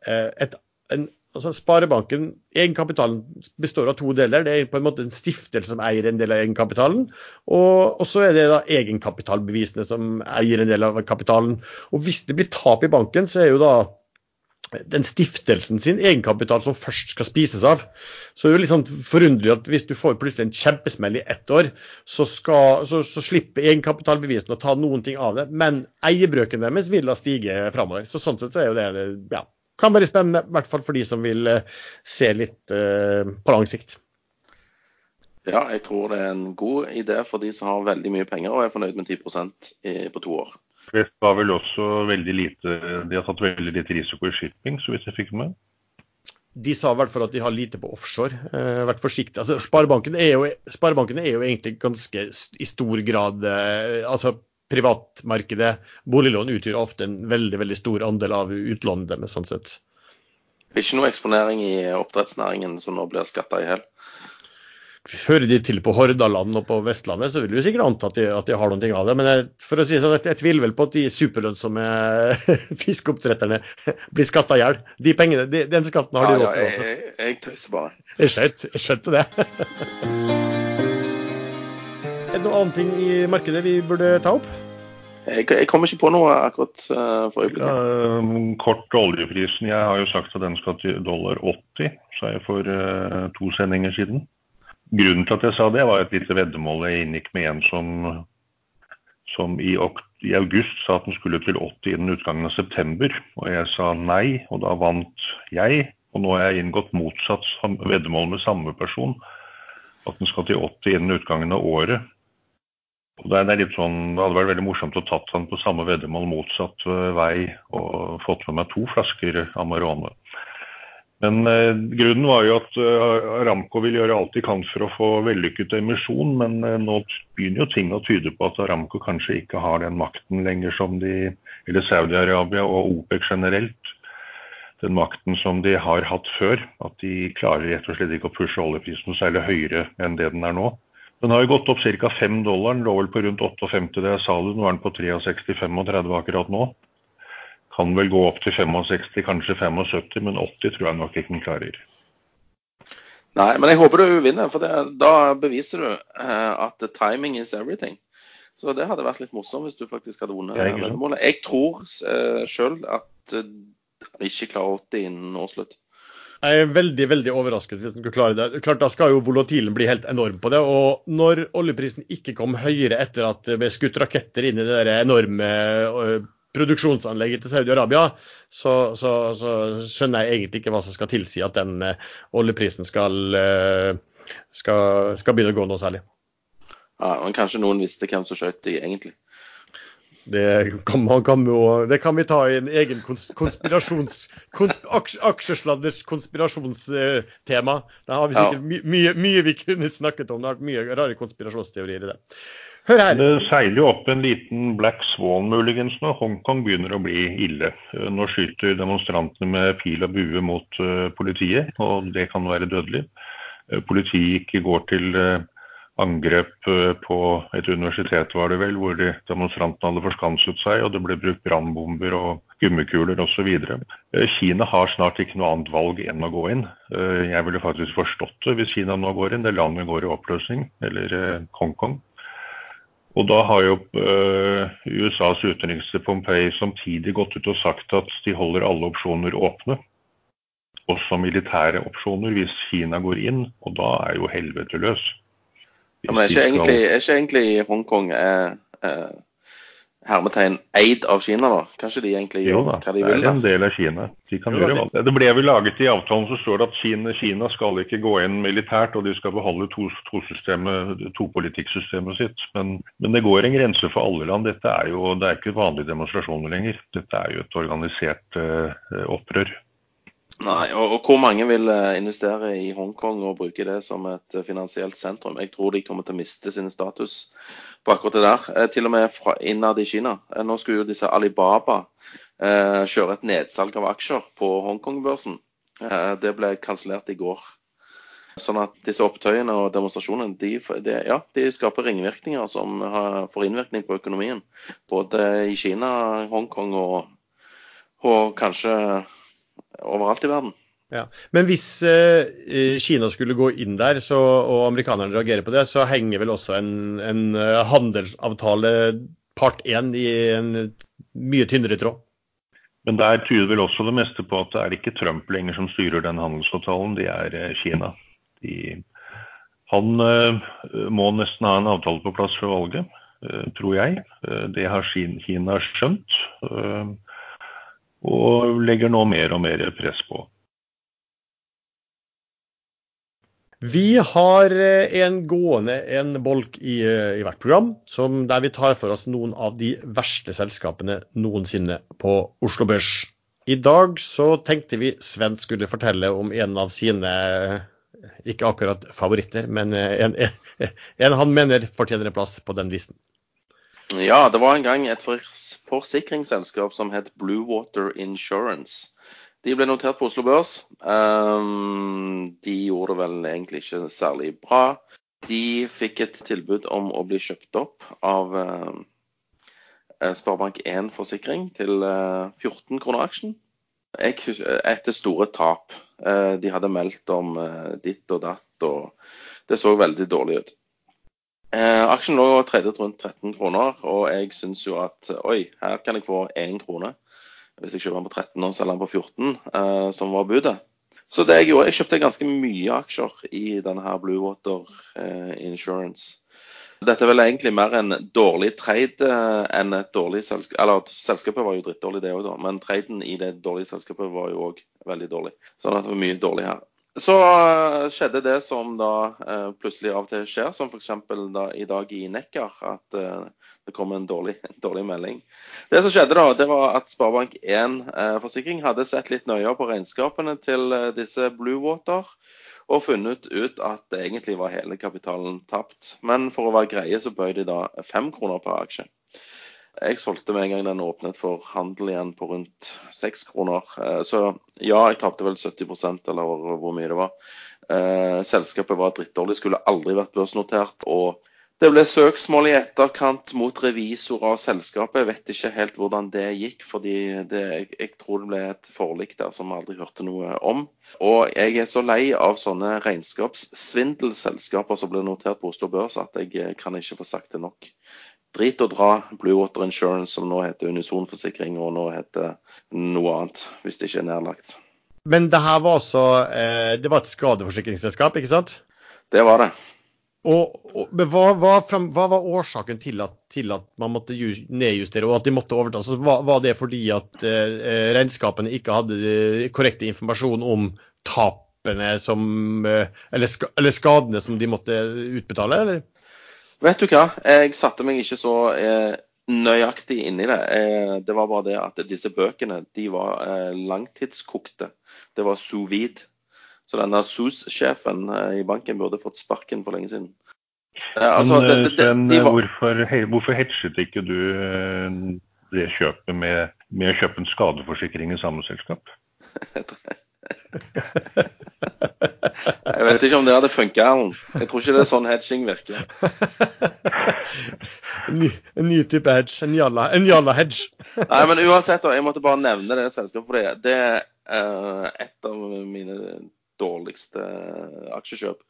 et, en altså Sparebanken, Egenkapitalen består av to deler. Det er på en måte en stiftelse som eier en del av egenkapitalen. Og, så er det da egenkapitalbevisene som eier en del av kapitalen. Og Hvis det blir tap i banken, så er jo da den stiftelsen sin egenkapital som først skal spises av. Så det er jo litt sånn forunderlig at hvis du får plutselig en kjempesmell i ett år, så, skal, så, så slipper egenkapitalbevisene å ta noen ting av det. Men eierbrøken deres vil da stige framover. Så sånn sett så er jo det ja, kan være spennende, i hvert fall for de som vil se litt på lang sikt. Ja, jeg tror det er en god idé for de som har veldig mye penger og er fornøyd med 10% på to år. Det var vel også veldig lite De har tatt veldig lite risiko i shipping, så vidt jeg fikk med. De sa i hvert fall at de har lite på offshore. Eh, vært forsiktige. Altså, Sparebanken er, jo, Sparebanken er jo egentlig ganske i stor grad eh, altså Privatmarkedet, boliglån, utgjør ofte en veldig veldig stor andel av utlånet deres. sånn sett. Ikke noe eksponering i oppdrettsnæringen som nå blir skatta i hjel? hører de til på Hordaland og på Vestlandet, så vil du sikkert anta at de, at de har noe av det. Men jeg, for å si sånn, jeg tviler vel på at de superlønnsomme [laughs] fiskeoppdretterne blir skatta i hjel. De pengene, de, den skatten har de råd til også. Jeg, jeg, tøyser bare. Jeg jeg skjønte det. [laughs] det noen annen ting i markedet vi burde ta opp? Jeg, jeg kommer ikke på noe akkurat uh, for øyeblikket. Ja, um, kort oljeprisen. Jeg har jo sagt at den skal til dollar 80, sa jeg for uh, to sendinger siden. Grunnen til at jeg sa det, var et lite veddemål jeg inngikk med en som, som i, i, august sa at den skulle til 80 innen utgangen av september. Og jeg sa nei, og da vant jeg. Og nå har jeg inngått motsatt veddemål med samme person. At den skal til 80 innen utgangen av året. Det, litt sånn, det hadde vært veldig morsomt å tatt han på samme veddemål motsatt vei og fått med meg to flasker Amarone. Men eh, grunnen var jo at eh, Aramco vil gjøre alt de kan for å få vellykket emisjon, men eh, nå begynner jo ting å tyde på at Aramco kanskje ikke har den makten lenger som de Eller Saudi-Arabia og OPEC generelt. Den makten som de har hatt før. At de klarer rett og slett ikke å pushe oljeprisen særlig høyere enn det den er nå. Den har jo gått opp ca. 5 dollar. Den lå vel på rundt 58 det sa det. Nå er den på 63-35 akkurat nå. Kan vel gå opp til 65, kanskje 75, men 80 tror jeg nok ikke den klarer. Nei, men jeg håper du vinner, for det, da beviser du uh, at timing is everything. Så det hadde vært litt morsomt hvis du faktisk hadde vunnet veddemålet. Jeg tror eh, sjøl at han ikke klarer 80 innen årsslutt. Jeg er veldig veldig overrasket hvis den skal klare det. Klart Da skal jo volatilen bli helt enorm på det. Og når oljeprisen ikke kom høyere etter at det ble skutt raketter inn i det der enorme produksjonsanlegget til Saudi-Arabia, så, så, så, skjønner jeg egentlig ikke hva som skal tilsi at den uh, oljeprisen skal, uh, skal, skal, begynne å gå noe særlig. Ja, men Kanskje noen visste hvem som skjøt de egentlig? Det kan, kan jo, det kan, vi ta i en egen konspirasjons, konsp, aksjesladders konspirasjonstema. Da har vi sikkert my, mye, mye, vi kunne snakket om. Det har vært mye rare konspirasjonsteorier i det. Hør her. Det seiler jo opp en liten black swan muligens når Hongkong begynner å bli ille. Nå skyter demonstrantene med pil og bue mot uh, politiet, og det kan være dødelig. Uh, politiet ikke går til uh, angrep på et universitet, var det vel, hvor de demonstrantene hadde forskanset seg, og det ble brukt brannbomber og gummikuler osv. Kina har snart ikke noe annet valg enn å gå inn. Jeg ville faktisk forstått det hvis Kina nå går inn. Det landet går i oppløsning, eller Hongkong. Og da har jo USAs utenriksminister Pompei samtidig gått ut og sagt at de holder alle opsjoner åpne. Også militære opsjoner hvis Kina går inn, og da er jo helvete løs. Ja, men er ikke, egentlig, er ikke egentlig Hongkong er, er hermetegn eid av Kina, da? Kanskje de egentlig gjør hva de vil? Jo da, det er en del av Kina. De kan jo, gjøre hva Det ble vel laget i avtalen så står det at Kina, Kina skal ikke gå inn militært, og de skal beholde topolitikksystemet to sitt. Men, men, det går en grense for alle land. Dette er jo det er ikke vanlige demonstrasjoner lenger. Dette er jo et organisert uh, opprør. Nei, og, og, hvor mange vil eh, investere i Hongkong og bruke det som et eh, finansielt sentrum? Jeg tror de kommer til å miste sin status på akkurat det der. Eh, til og med fra innad i Kina. Nå skulle jo disse Alibaba eh, kjøre et nedsalg av aksjer på Hongkong-børsen. Eh, det ble kansellert i går. Sånn at disse opptøyene og demonstrasjonene de, de, ja, de skaper ringvirkninger som har, får innvirkning på økonomien. Både i Kina, Hongkong og, og kanskje overalt i verden. Ja. Men hvis eh, Kina skulle gå inn der, så, og amerikanerne reagerer på det, så henger vel også en, en uh, handelsavtale part én i en mye tynnere tråd? Men der tyder vel også det meste på at det er ikke Trump lenger som styrer den handelsavtalen, det er eh, Kina. De, han eh, må nesten ha en avtale på plass før valget, eh, tror jeg. Eh, det har Kina skjønt. Og legger nå mer og mer press på. Vi har eh, en gående en bolk i, eh, i hvert program som, der vi tar for oss noen av de verste selskapene noensinne på Oslo Børs. I dag så tenkte vi Svend skulle fortelle om en av sine ikke akkurat favoritter, men en, [laughs] en han mener fortjener en plass på den listen. Ja, det var en gang et forsikringsselskap som het Blue Water Insurance. De ble notert på Oslo Børs. Um, de gjorde det vel egentlig ikke særlig bra. De fikk et tilbud om å bli kjøpt opp av uh, Sparebank1 Forsikring til uh, 14 kroner aksjen. Etter store tap. De hadde meldt om ditt og datt, og det så veldig dårlig ut. Aksjen lå tredjet rundt 13 kroner, og jeg syns jo at oi, her kan jeg få én krone hvis jeg kjøper den på 13 og selger den på 14, eh, som var budet. Så det jeg gjorde, jeg kjøpte ganske mye aksjer i denne her Blue Water eh, Insurance. Dette er vel egentlig mer en dårlig trade eh, enn et dårlig selskap. Eller selskapet var jo drittdårlig det òg, da. Men traden i det dårlige selskapet var jo òg veldig dårlig. Sånn at det var mye dårlig her. Så uh, skjedde det som da uh, plutselig av og til skjer, som f.eks. i dag i Nekkar, at uh, det kom en dårlig, [laughs] dårlig, melding. Det som skjedde da, det var at Sparebank1 Forsikring hadde sett litt nøyere på regnskapene til disse Blue Water og funnet ut at det egentlig var hele kapitalen tapt. Men for å være greie så bøy de da fem kroner per aksje. Jeg solgte med en gang den åpnet for handel igjen på rundt seks kroner. Eh, så ja, jeg tapte vel 70% eller hvor mye det var. Eh, selskapet var drittdårlig, skulle aldri vært børsnotert. og det ble søksmål i etterkant mot revisorer av selskapet. Jeg vet ikke helt hvordan det gikk, fordi det, jeg, tror det ble et forlik der som vi aldri hørte noe om. Og jeg er så lei av sånne regnskapssvindelselskaper som blir notert på Oslo Børs at jeg kan ikke få sagt det nok drit å dra Blue Water Insurance, som nå heter Unison Forsikring, og nå heter noe annet, hvis det ikke er nedlagt. Men det her var altså eh, Det var et skadeforsikringsselskap, ikke sant? Det var det. Og, og hva, hva, hva, var årsaken til at, til at, man måtte nedjustere og at de måtte overta? Så var, var det fordi at eh, regnskapene ikke hadde korrekt informasjon om tapene som eh, eller, eller, skadene som de måtte utbetale, eller? Vet du hva, jeg satte meg ikke så eh, nøyaktig inn i det. Eh, det var bare det at disse bøkene de var eh, langtidskokte. Det var sous vide. Så denne SOS-sjefen eh, i banken burde fått sparken for lenge siden. Eh, altså, Men det, det, det, de var... hvorfor, hvorfor hedget ikke du eh, det kjøpet med, med å kjøpe en skadeforsikring i samme selskap? [laughs] Jeg vet ikke om det hadde funka, Jeg tror ikke det er sånn hedging virker. En ny, en ny type hedge. En jalla-hedge. Nei, men uansett, jeg måtte bare nevne det selskapet. For det, det er uh, et av mine dårligste aksjekjøp.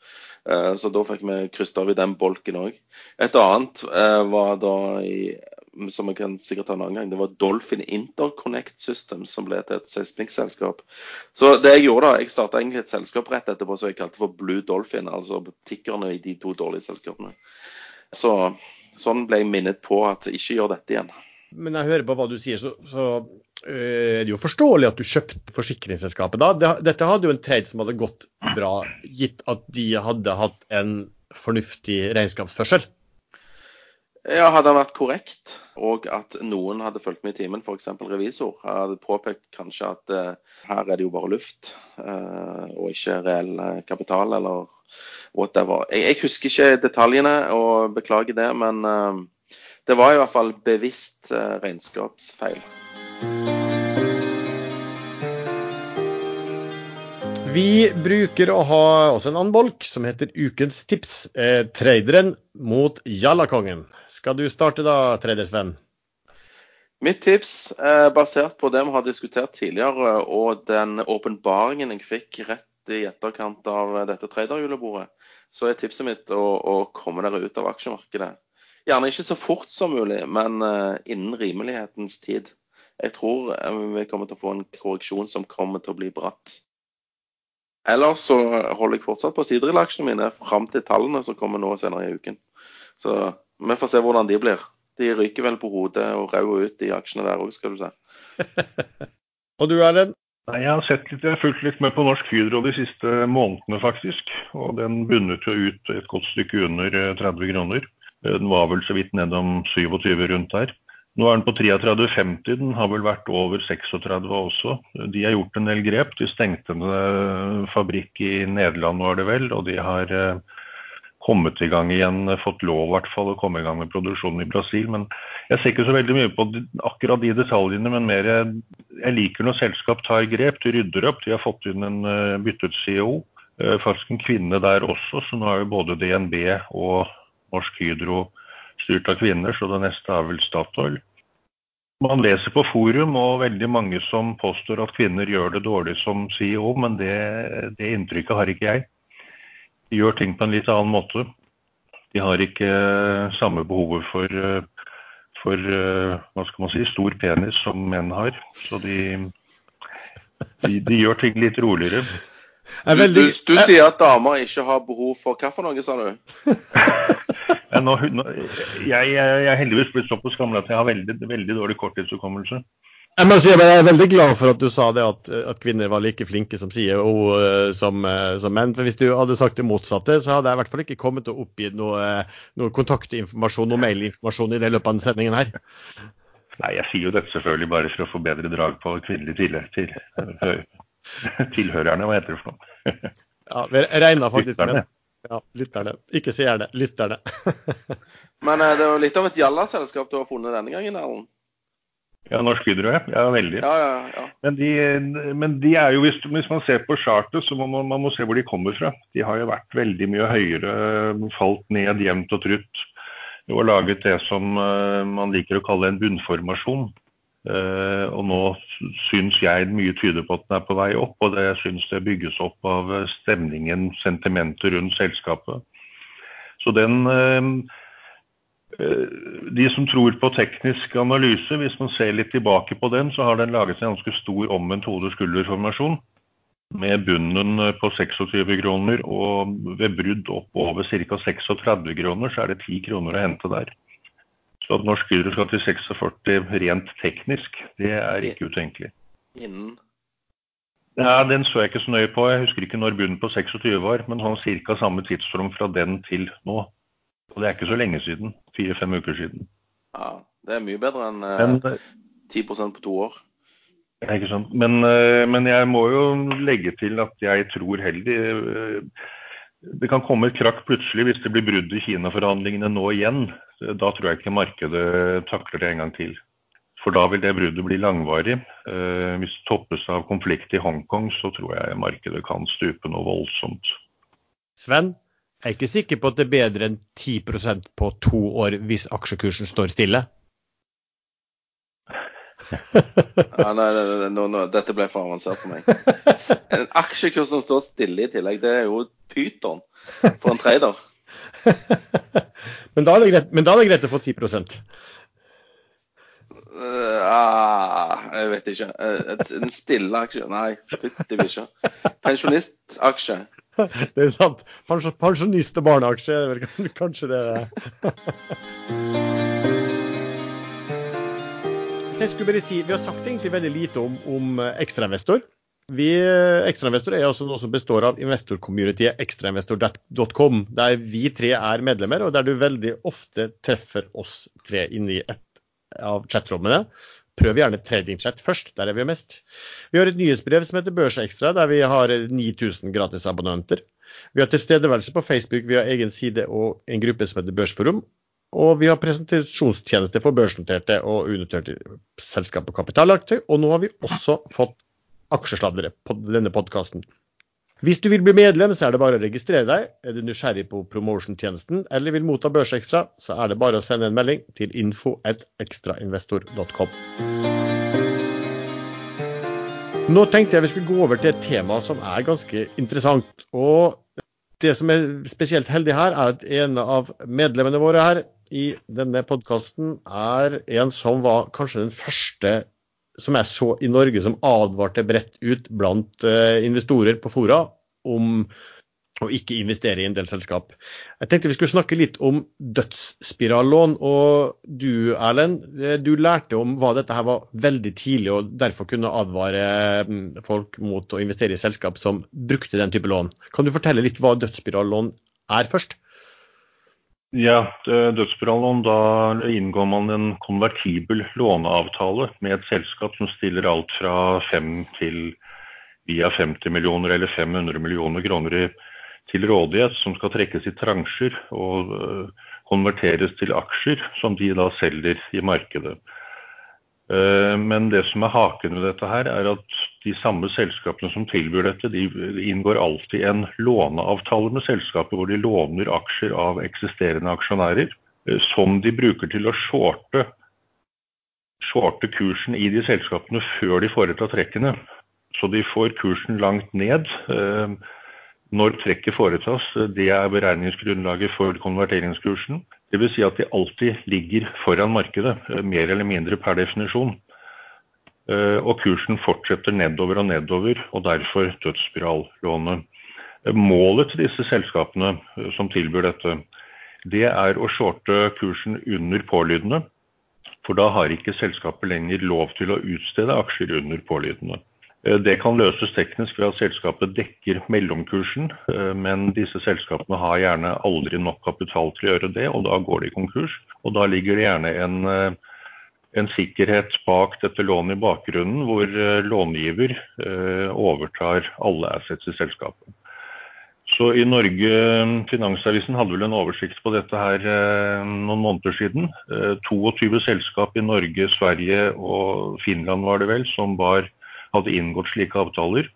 Uh, så da fikk vi krysset av i den bolken òg. Et annet var da i som jeg kan sikkert ta en annen gang, det var Dolphin Interconnect Systems som ble til et seismikkselskap. Så det jeg gjorde da, jeg starta egentlig et selskap rett etterpå som jeg kalte for Blue Dolphin, altså butikkerne i de to dårlige selskapene. Så sånn ble jeg minnet på at ikke gjør dette igjen. Men jeg hører på hva du sier, så, så øh, er det jo forståelig at du kjøpte forsikringsselskapet da. Dette hadde jo en trade som hadde gått bra, gitt at de hadde hatt en fornuftig regnskapsførsel. Ja, Hadde han vært korrekt, og at noen hadde fulgt med i timen, f.eks. revisor, hadde påpekt kanskje at uh, her er det jo bare luft, uh, og ikke reell eh, kapital, eller whatever. Jeg, jeg, husker ikke detaljene, og beklager det, men uh, det var i hvert fall bevisst regnskapsfeil. Vi bruker å ha også en annen bolk som heter Ukens tips. Eh, traderen mot Jallakongen. Skal du starte da, tradersvenn? Mitt tips er basert på det vi har diskutert tidligere, og den åpenbaringen jeg fikk rett i etterkant av dette traderjulebordet, så er tipset mitt å, å, komme dere ut av aksjemarkedet. Gjerne ikke så fort som mulig, men uh, innen rimelighetens tid. Jeg tror vi kommer til å få en korreksjon som kommer til å bli bratt. Ellers så holder jeg fortsatt på siderill mine fram til tallene som kommer nå senere i uken. Så vi får se hvordan de blir. De ryker vel på hodet og rauer ut, de aksjene der òg, skal du se. [laughs] Og du Erlend? Nei, Jeg har sett litt, jeg har fulgt litt med på Norsk Hydro de siste månedene, faktisk. Og den bunnet jo ut et godt stykke under 30 kroner. Den var vel så vidt nedom 27 rundt der. Nå er den på 33,50. Den har vel vært over 36 også. De har gjort en del grep. De stengte en fabrikk i Nederland, var det vel. Og de har kommet i gang igjen, fått lov i hvert fall å komme i gang med produksjonen i Brasil. Men jeg ser ikke så veldig mye på akkurat de detaljene, men mer jeg liker når selskap tar grep. De rydder opp. De har fått inn en byttet CEO. Faktisk en kvinne der også, så nå er jo både DNB og Norsk Hydro styrt av kvinner, så det neste er vel Statoil. Man leser på forum og veldig mange som påstår at kvinner gjør det dårlig som CEO, men det, det inntrykket har ikke jeg. De gjør ting på en litt annen måte. De har ikke samme behovet for, for hva skal man si, stor penis som menn har. Så de, de, de gjør ting litt roligere. Du, du, du, sier at damer ikke har behov for hva for noe, sa du? [laughs] nå, nå, jeg, jeg, er heldigvis blitt såpass gammel at jeg har veldig, veldig dårlig korttidshukommelse. Jeg må si jeg er veldig glad for at du sa det at, at kvinner var like flinke som CEO som, som, menn. For Hvis du hadde sagt det motsatte, så hadde jeg i hvert fall ikke kommet til å oppgi noe, noe kontaktinformasjon, noe mailinformasjon i det løpet av denne sendingen her. Nei, jeg sier jo dette selvfølgelig bare for å få bedre drag på kvinnelig tilhør, til, tilhørerne, hva heter det for noe? ja, vi regna faktisk med med ja, lytterne. Ikke seerne, lytterne. [laughs] Men det er jo litt av et jallaselskap du har funnet denne gangen, Erlend? Ja, Norsk Hydro, ja. ja veldig. Ja, ja, ja. Men, de, men de er jo, hvis, hvis man ser på chartet, så må man, man må se hvor de kommer fra. De har jo vært veldig mye høyere, falt ned jevnt og trutt. Og laget det som uh, man liker å kalle en bunnformasjon. Uh, og nå syns jeg mye tyder på at den er på vei opp, og det syns det bygges opp av stemningen, sentimentet rundt selskapet. Så den uh, de som tror på teknisk analyse, hvis man ser litt tilbake på den, så har den laget en ganske stor omvendt hode-skulder-formasjon. Med bunnen på 26 kroner, og ved brudd opp over ca. 36 kroner, så er det 10 kroner å hente der. Så at Norsk Hydro skal til 46 rent teknisk, det er ikke utenkelig. Innen? Ja, Den så jeg ikke så nøye på. Jeg husker ikke når bunnen på 26 var, men sånn ca. samme tidsrom fra den til nå. Og det er ikke så lenge siden. Fire-fem uker siden. Ja, Det er mye bedre enn eh, 10 på to år. Ikke sant. Men, eh, men, jeg må jo legge til at jeg tror heldig eh, Det kan komme et krakk plutselig hvis det blir brudd i Kina-forhandlingene nå igjen. Da tror jeg ikke markedet takler det en gang til. For da vil det bruddet bli langvarig. Eh, hvis det toppes av konflikt i Hongkong, så tror jeg markedet kan stupe noe voldsomt. Sven? Jeg er ikke sikker på at det er bedre enn 10% på to år hvis aksjekursen står stille. [laughs] ja, nei, nei, nei, nei, dette ble for avansert for meg. [laughs] En aksjekurs som står stille i tillegg, det er jo pyton for en trader. [laughs] men, da er det greit, å få 10 Uh, ah, jeg vet ikke. Uh, en stille aksje? Nei, fytti bikkja. Pensjonistaksje? [laughs] Det er sant. Pensjonist- og barneaksje er vel kanskje det [laughs] Jeg skulle bare si, Vi har sagt egentlig veldig lite om, om ekstrainvestor. Vi, ekstrainvestor er altså noe som består av investorcommunityet ekstrainvestor.com, der vi tre er medlemmer, og der du veldig ofte treffer oss tre inne i et av chatrommene. Prøv gjerne tradingchat først, der er vi mest. Vi har et nyhetsbrev som heter Børsekstra, der vi har 9000 gratisabonnenter. Vi har tilstedeværelse på Facebook, vi har egen side og en gruppe som heter Børsforum. Og vi har presentasjonstjeneste for børsnoterte og unoterte selskap og kapitalaktøy. Og nå har vi også fått aksjesladdere på denne podkasten. Hvis du vil bli medlem, så er det bare å registrere deg. Er du nysgjerrig på promotion-tjenesten eller vil motta Børsekstra, så er det bare å sende en melding til info.ekstrainvestor.com. Nå tenkte jeg vi skulle gå over til et tema som er ganske interessant. Og det som er spesielt heldig her, er at en av medlemmene våre her i denne podkasten er en som var kanskje den første som jeg så i Norge som advarte bredt ut blant uh, investorer på fora om å ikke investere i en del selskap. Jeg tenkte vi skulle snakke litt om dødsspirallån. Og du Erlend, du lærte om hva dette her var veldig tidlig, og derfor kunne advare mm, folk mot å investere i selskap som brukte den type lån. Kan du fortelle litt hva dødsspirallån er først? Ja, dødsspirallån, da inngår man en konvertibel låneavtale med et selskap som stiller alt fra 5 til via 50 millioner eller 500 millioner kroner til rådighet som skal trekkes i transjer og øh, konverteres til aksjer som de da selger i markedet. Øh, men det som er haken ved dette her, er at de samme selskapene som tilbyr dette, de inngår alltid en låneavtale med selskapet hvor de låner aksjer av eksisterende aksjonærer øh, som de bruker til å shorte, shorte kursen i de selskapene før de foretar trekkene. Så de får kursen langt ned når trekket foretas. Det er beregningsgrunnlaget for konverteringskursen. Dvs. Si at de alltid ligger foran markedet, mer eller mindre per definisjon. Eh, og kursen fortsetter nedover og nedover, og derfor dødsspirallånet. Målet til disse selskapene eh, som tilbyr dette, det er å shorte kursen under pålydende. For da har ikke selskapet lenger lov til å utstede aksjer under pålydende. Eh, det kan løses teknisk ved at selskapet dekker mellomkursen, eh, men disse selskapene har gjerne aldri nok kapital til å gjøre det, og da går de konkurs. Og da ligger det gjerne en, eh, en sikkerhet bak dette lånet i bakgrunnen, hvor långiver overtar alle assets i selskapet. Så i Norge, Finansavisen hadde vel en oversikt på dette her noen måneder siden. 22 selskap i Norge, Sverige og Finland var det vel, som var hadde inngått slike avtaler.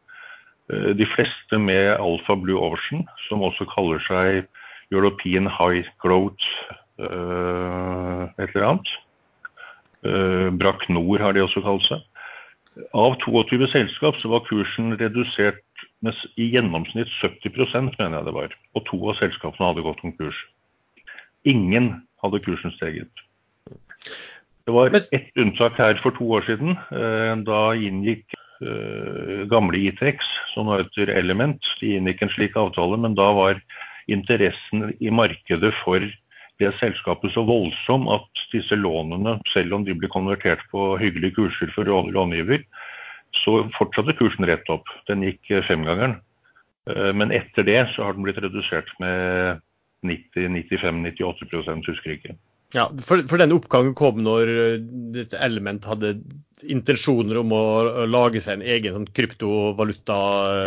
Eh, de fleste med Alfa Blue Ocean, som også kaller seg European High Growth uh, et eller annet. Uh, Brakk Nord har de også kalt seg. Av 22 selskap så var kursen redusert med i gjennomsnitt 70 mener jeg det var. Og to av selskapene hadde gått konkurs. Ingen hadde kursen steget. Det var ett unntak her for to år siden. Da inngikk Eh, gamle ITX, som nå heter Element. De inngikk en slik avtale, men da var interessen i markedet for det selskapet så voldsom at disse lånene, selv om de ble konvertert på hyggelige kurser for långiver, så fortsatte kursen rett opp. Den gikk femgangeren. Eh, men etter det så har den blitt redusert med 90-95-98 husker ikke. Ja, for, for den oppgangen kom når dette Element hadde intensjoner om å lage seg en egen sånn kryptovaluta?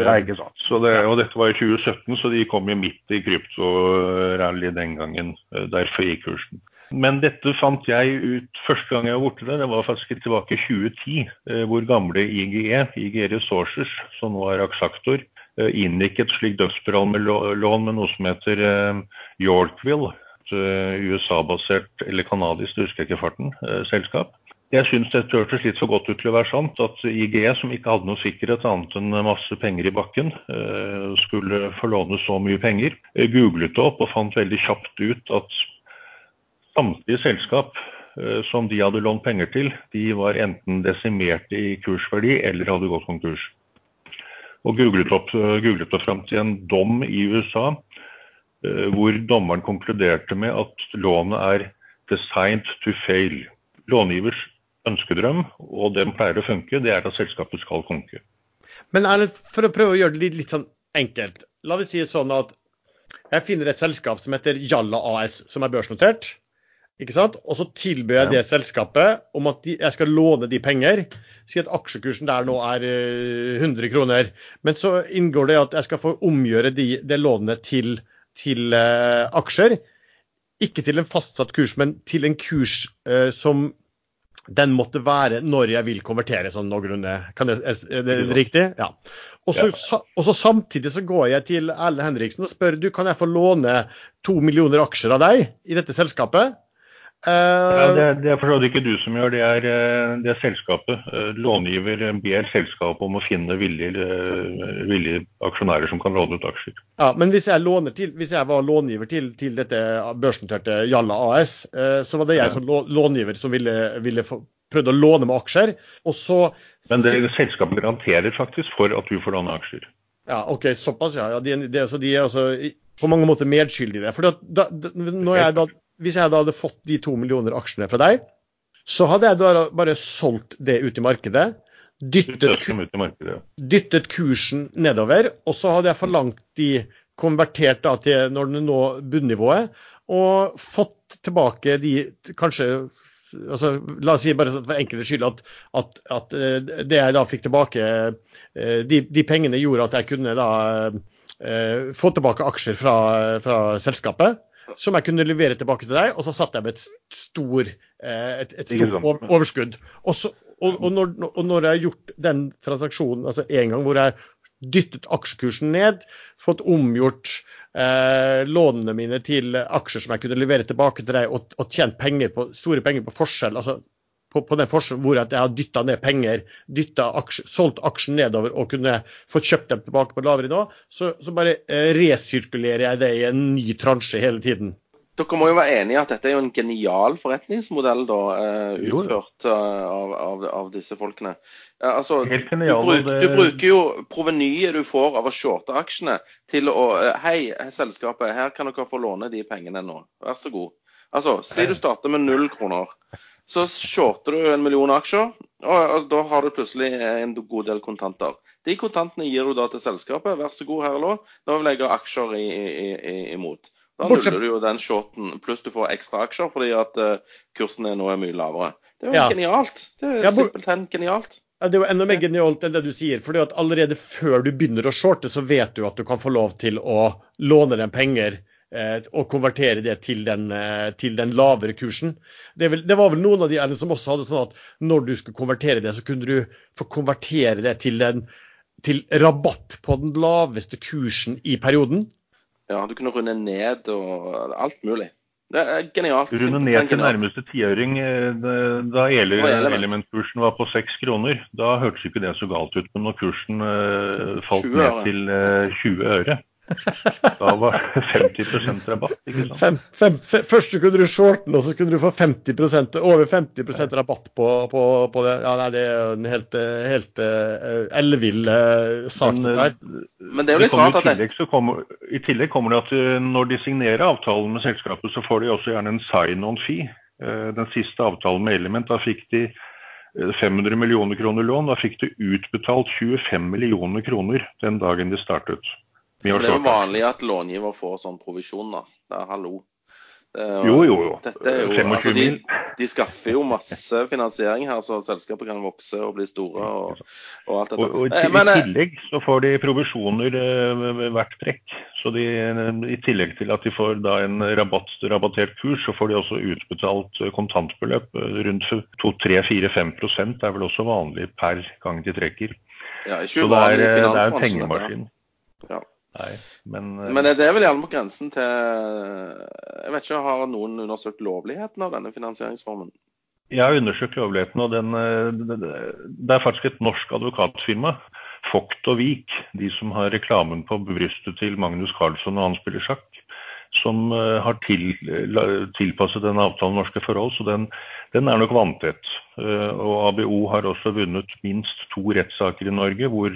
Ja, ikke sant. Det, og dette var i 2017, så de kom jo midt i kryptorally den gangen. Eh, derfor gikk kursen. Men dette fant jeg ut første gang jeg var borte der, det var faktisk tilbake i 2010. Eh, hvor gamle IGE, IGE Resources, som nå er Aksaktor, eh, inngikk et slikt dødsspiral med lån med noe som heter Yorkville. USA-basert eller kanadisk, husker jeg ikke farten, selskap. Jeg syns dette hørtes litt for godt ut til å være sant, at IG, som ikke hadde noe sikkerhet annet enn masse penger i bakken, eh, skulle få låne så mye penger. Jeg googlet det opp og fant veldig kjapt ut at samtlige selskap eh, som de hadde lånt penger til, de var enten desimerte i kursverdi eller hadde gått konkurs. Og googlet opp, googlet opp fram til en dom i USA eh, hvor dommeren konkluderte med at lånet er 'designed to fail'. Långivers ønskedrøm, og den pleier å funke, det er at selskapet skal konke. Men Erlend, for å prøve å gjøre det litt, litt sånn enkelt. La oss si sånn at jeg finner et selskap som heter Jalla AS, som er børsnotert. ikke sant? Og så tilbyr jeg det selskapet om at de, jeg skal låne de penger. Si at aksjekursen der nå er 100 eh, kroner. Men så inngår det at jeg skal få omgjøre de, det lånet til, til uh, aksjer. Ikke til en fastsatt kurs, men til en kurs uh, som den måtte være når jeg vil konvertere sånn noenlunde. Kan det, er det riktig? Ja. Og så, ja. og så Samtidig så går jeg til Erlend Henriksen og spør du, kan jeg få låne to millioner aksjer av deg i dette selskapet. Uh, ja, det, det er for ikke du som gjør det, er, eh, det er selskapet. Eh, långiver ber selskapet om å finne villige, villige, aksjonærer som kan låne ut aksjer. Ja, Men hvis jeg, til, hvis jeg var långiver til, til, dette børsnoterte Jalla AS, så var det jeg som långiver som ville, ville prøvde å låne med aksjer. og så... Men det, selskapet garanterer faktisk for at du får låne aksjer. Ja, OK, såpass, ja. ja de, de, altså, de er altså på mange måter medskyldige i det. For da, da, jeg da, hvis jeg da hadde fått de to millioner aksjene fra deg, så hadde jeg da bare solgt det ut i markedet. Dyttet, dyttet kursen nedover, og så hadde jeg forlangt de konvertert da til når den nå bunnivået, og fått tilbake de kanskje altså, La oss si bare for enkelte skyld at, at, at, eh, det jeg da fikk tilbake, eh, de, de pengene gjorde at jeg kunne da eh, få tilbake aksjer fra, fra, selskapet. Som jeg kunne levere tilbake til deg, og så satt jeg med et, stor, et, et stort overskudd. Og, så, og, og, når, og, når, jeg har gjort den transaksjonen altså en gang hvor jeg dyttet aksjekursen ned, fått omgjort eh, lånene mine til aksjer som jeg kunne levere tilbake til deg, og, og tjent penger på, store penger på forskjell. altså på, på den forskjellen hvor jeg har dytta ned penger, aksje, solgt aksjen nedover og kunne fått kjøpt dem tilbake på lavere nivå, så, så bare eh, resirkulerer jeg det i en ny transje hele tiden. Dere må jo være enige i at dette er jo en genial forretningsmodell da, uh, utført uh, av, av, av, disse folkene. Altså, genial, du, bruk, du, bruker jo provenyet du får av å shorte aksjene til å Hei, selskapet, her kan dere få låne de pengene nå. Vær så god. Altså, Si du starter med null kroner. Så shorter du en million aksjer, og altså, da har du plutselig en god del kontanter. De kontantene gir du da til selskapet. Vær så god, her og nå. vil jeg ha aksjer i, i, i, imot. Da nuller du jo den shorten, pluss du får ekstra aksjer fordi at uh, kursen er nå er mye lavere. Det er jo ja. genialt. Det er ja, simpelthen genialt. Ja, Det er jo enda mer genialt enn det du sier. fordi at Allerede før du begynner å shorte, så vet du at du kan få lov til å låne dem penger og konvertere det til den, eh, til den lavere kursen. Det, vel, det, var vel noen av de som også hadde sånn at når du skulle konvertere det, så kunne du få konvertere det til, den, til rabatt på den laveste kursen i perioden. Ja, du kunne runde ned og alt mulig. Det er genialt. Runde ned til nærmeste tiøring. Eh, da elementkursen var på seks kroner, da hørtes ikke det så galt ut. Men når kursen falt ned til uh, eh, 20 øre, da var det 50% rabatt. ikke sant? Fem, fem, fem, først kunne du shorten, og så kunne du få 50% over 50% rabatt på, på, på, det. Ja, nei, Det er en helt, helt uh, ellevill uh, sak. Men, der. men det er jo litt rart at det kommer, I tillegg kommer det at når de signerer avtalen med selskapet, så får de også gjerne en sign-on-fee. Uh, den siste avtalen med Element, da fikk de 500 millioner kroner lån. Da fikk de utbetalt 25 millioner kroner den dagen de startet. Det er jo vanlig at långiver får sånn provisjon, da. Det er hallo. Det er, jo, jo, jo. Er jo 25 altså, de, de, skaffer jo masse finansiering her, så selskapet kan vokse og bli store og, og alt dette. Og, og i, Men, I tillegg så får de provisjoner eh, hvert trekk. Så de, i tillegg til at de får da en rabatt, rabattert kurs, så får de også utbetalt kontantbeløp. Rundt 2-3-4-5% er vel også vanlig per gang de trekker. Ja, ikke så det er, det er en pengemaskin. Ja. Nei, men, uh... men det er vel gjerne på grensen til Jeg vet ikke, Har noen undersøkt lovligheten av denne finansieringsformen? Jeg har undersøkt lovligheten, og den, eh, det er faktisk et norsk advokatfirma, Vogt og Vik, de som har reklamen på brystet til Magnus Carlsson og han spiller sjakk, som eh, har til, tilpasset denne avtalen norske forhold. Så den, den er nok vanntett. Og ABO har også vunnet minst to rettssaker i Norge hvor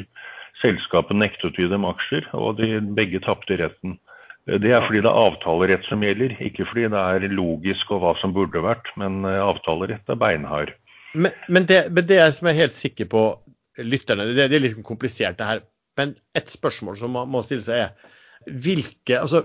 Selskapet nektet vi dem aksjer, og de begge tapte retten. Det er fordi det er avtalerett som gjelder, ikke fordi det er logisk og hva som burde vært, men eh, avtalerett er beinhard. Men, men, det, men det som jeg er helt sikker på, lytterne, det, det er litt komplisert det her. Men et spørsmål som man må stille seg er hvilke, altså,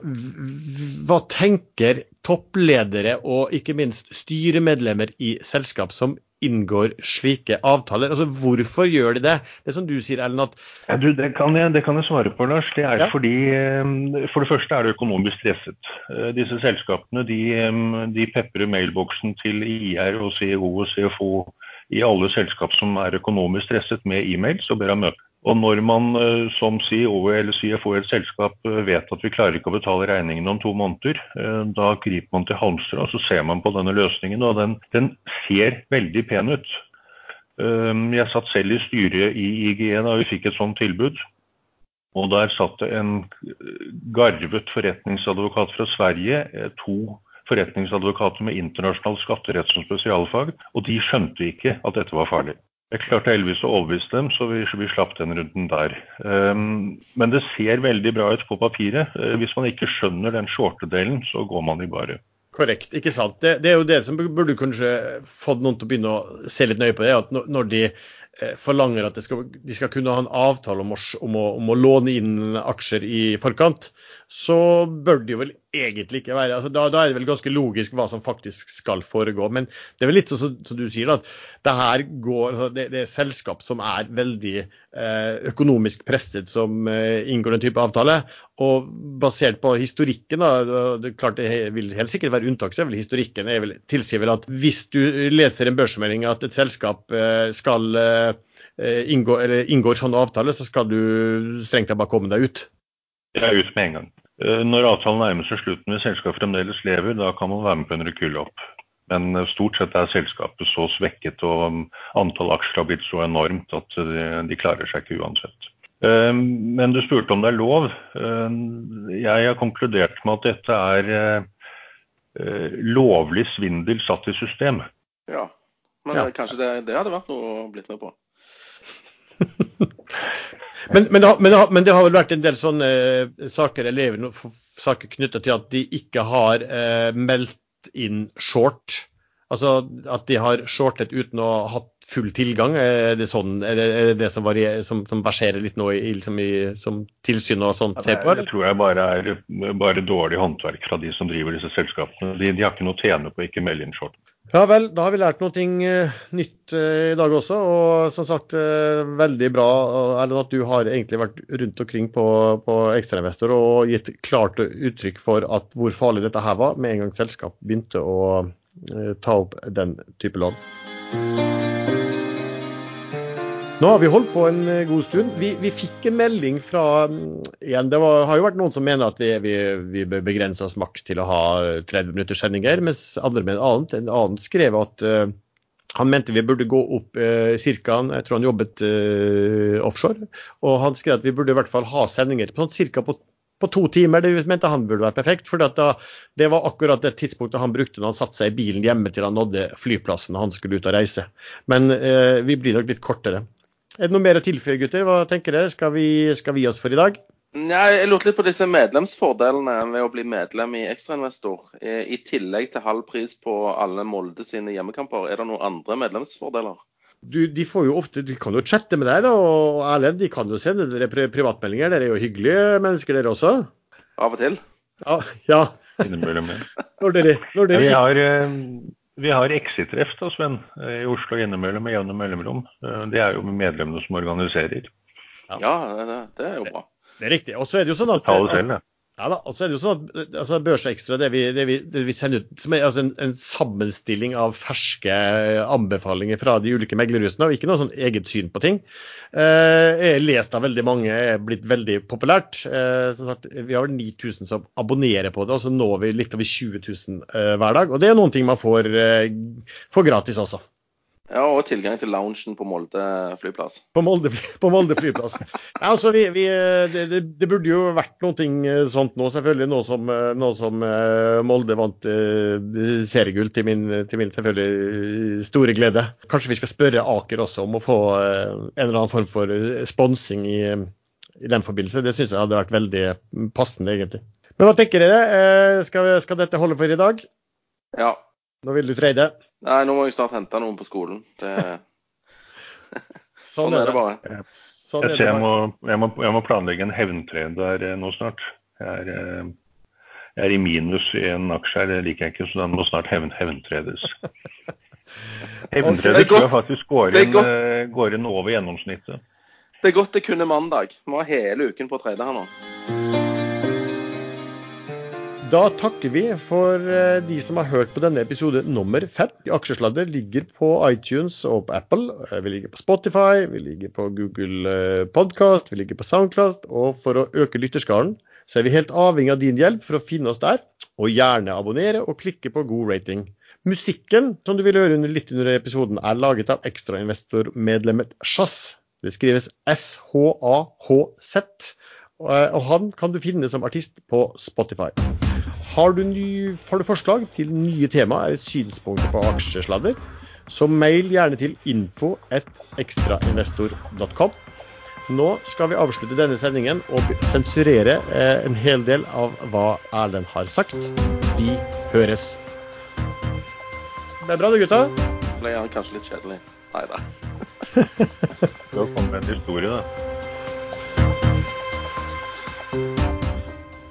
hva tenker toppledere og ikke minst styremedlemmer i selskap som inngår slike avtaler? Altså, Hvorfor gjør de det? Det som du sier, Ellen, at ja, du, det, kan jeg, det, kan jeg, svare på, Lars. Det er ja. fordi eh, For det første er det økonomisk stresset. Eh, disse selskapene de, de peprer mailboksen til IR og CEO og CFO i alle selskap som er økonomisk stresset med e-mails og ber om møte. Og når man eh, som CEO eller CFO i et selskap eh, vet at vi klarer ikke å betale regningene om to måneder, eh, da griper man til halmstrå og så ser man på denne løsningen. Og den, den, ser veldig pen ut. Jeg satt selv i styret i IGE da vi fikk et sånt tilbud. Og der satt det en garvet forretningsadvokat fra Sverige, to forretningsadvokater med internasjonal skatterett som spesialfag, og de skjønte ikke at dette var farlig. Jeg klarte heldigvis å overbevise dem, så vi, vi, slapp den runden der. Um, men det ser veldig bra ut på papiret. Uh, hvis man ikke skjønner den shorte-delen, så går man i bare. Korrekt, ikke sant. Det, det, er jo det som burde kanskje fått noen til å begynne å se litt nøye på det. at Når de Eh, forlanger at skal, de skal kunne ha en avtale om å, om, å, om å, låne inn aksjer i forkant, så bør det jo vel egentlig ikke være altså da, da, er det vel ganske logisk hva som faktisk skal foregå. Men det er vel litt sånn som du sier, at det her går, altså det, det, er selskap som er veldig eh, økonomisk presset som eh, inngår den type avtale. Og basert på historikken, da, det, klart det vil helt sikkert være unntak, så vel historikken er vel, tilsier vel at hvis du leser en børsmelding at et selskap eh, skal eh, inngå, eller inngår sånn avtale, så skal du strengt tatt bare komme deg ut. Jeg er ut med en gang. Eh, når avtalen nærmer seg slutten hvis selskapet fremdeles lever, da kan man være med på en rekylopp. Men eh, stort sett er selskapet så svekket og um, antall aksjer har blitt så enormt at de, de klarer seg ikke uansett. Eh, men du spurte om det er lov. Jeg har konkludert med at dette er lovlig svindel satt i system. Ja, men ja. kanskje det, det hadde vært noe å blitt med på. [laughs] Men, men, det, men, det, men, det, har vel vært en del sånne eh, saker elever saker knytta til at de ikke har eh, meldt inn short. Altså at de har shortet uten å ha hatt full tilgang. Er det sånn, er det, er det som, varier, som, som, verserer litt nå i, liksom i, som tilsyn og sånt Ja? Det tror jeg bare er bare dårlig håndverk fra de som driver disse selskapene. De, de har ikke noe å tjene på å ikke melde inn short. Ja vel, da har vi lært noe uh, nytt uh, i dag også. Og som sagt, uh, veldig bra Erlend, at du har egentlig vært rundt omkring på, på ekstrainvestor og gitt klart uttrykk for at hvor farlig dette her var, med en gang selskap begynte å ta opp den type lån. Nå har vi holdt på en eh, god stund. Vi, vi fikk en melding fra mm, igjen, Det var, har jo vært noen som mener at vi, vi, vi bør begrense oss maks til å ha 30 minutters sendinger, mens andre med en annen, en annen skrev at uh, han mente vi burde gå opp uh, cirka, jeg tror han jobbet uh, offshore, og han skrev at vi burde i hvert fall ha sendinger på sånn cirka på på to timer. Det mente han burde være perfekt. for Det var akkurat det tidspunktet han brukte når han satte seg i bilen hjemme til han nådde flyplassen han skulle ut og reise. Men eh, vi blir nok litt kortere. Er det noe mer å tilføye, gutter? Hva tenker dere? Skal vi, skal vi gi oss for i dag? Ja, jeg lurte litt på disse medlemsfordelene ved å bli medlem i Ekstrainvestor. I tillegg til halv pris på alle Molde sine hjemmekamper, er det noen andre medlemsfordeler? Du, de får jo ofte, de kan jo chatte med deg, da, og Erlend, de kan jo sende dere privatmeldinger. Dere er jo hyggelige mennesker, dere også? Av og til. Ja. ja. Innimellom, ja. Når dere, når dere... Vi har, eh, vi har Exit-treff da, Sven, i Oslo innimellom med jevne mellomrom. Eh, det er jo medlemmene som organiserer. Ja, ja det, det, er jo bra. Det er riktig. Og så er det jo sånn at, selv, ja. Ja da, og så er det jo sånn at altså, Børsekstra det vi, det, det vi, sender ut, som er altså en, en, sammenstilling av ferske anbefalinger fra de ulike meglerhusene, og ikke noe sånn eget syn på ting. Eh, er lest av veldig mange, er blitt veldig populært. Eh, som sagt, Vi har 9000 som abonnerer på det, og så når vi litt over 20 000 eh, hver dag. Og det er noen ting man får, eh, får gratis også. Ja, og tilgang til loungen på Molde flyplass. På Molde, på Molde flyplass. [laughs] ja, altså, vi, vi, det, det, burde jo vært noe eh, sånt nå, selvfølgelig. Nå som, eh, nå som eh, Molde vant uh, seriegull, til min, til min, selvfølgelig store glede. Kanskje vi skal spørre Aker også om å få uh, en eller annen form for sponsing i, i den forbindelse. Det syns jeg hadde vært veldig passende, egentlig. Men hva tenker dere? Uh, skal, skal dette holde for i dag? Ja. Nå vil du trade? Nei, nå må jeg snart hente noen på skolen. Det... [laughs] sånn, sånn, er det bare. Sånn jeg, jeg, må, jeg, må, jeg, må, planlegge en hevntrede der eh, nå snart. Jeg er, eh, jeg er, i minus i en aksje her, det liker jeg ikke, så den må snart hevn, hevntredes. [laughs] Hevntrede tror jeg faktisk går inn, eh, går inn over gjennomsnittet. Det er godt det kun er mandag. Vi har hele uken på å trade her nå. Da takker vi for eh, de som har hørt på denne episode nummer fem. Aksjesladder ligger på iTunes og på Apple. Eh, vi ligger på Spotify, vi ligger på Google eh, Podcast, vi ligger på Soundcast. Og for å øke lytterskaren, så er vi helt avhengig av din hjelp for å finne oss der. Og gjerne abonnere og klikke på god rating. Musikken som du vil høre under, litt under episoden, er laget av ekstrainvestormedlemmet Sjass. Det skrives SHAHZ. Og han kan du finne som artist på Spotify. Har du, ny, har du, forslag til nye tema eller synspunkter på aksjesladder, så mail gjerne til info ekstrainvestor.com. Nå skal vi avslutte denne sendingen og sensurere eh, en hel del av hva Erlend har sagt. Vi høres. Det er bra det, gutta. Ble han kanskje litt kjedelig? Nei da. [laughs] Det var kommet en historie, da.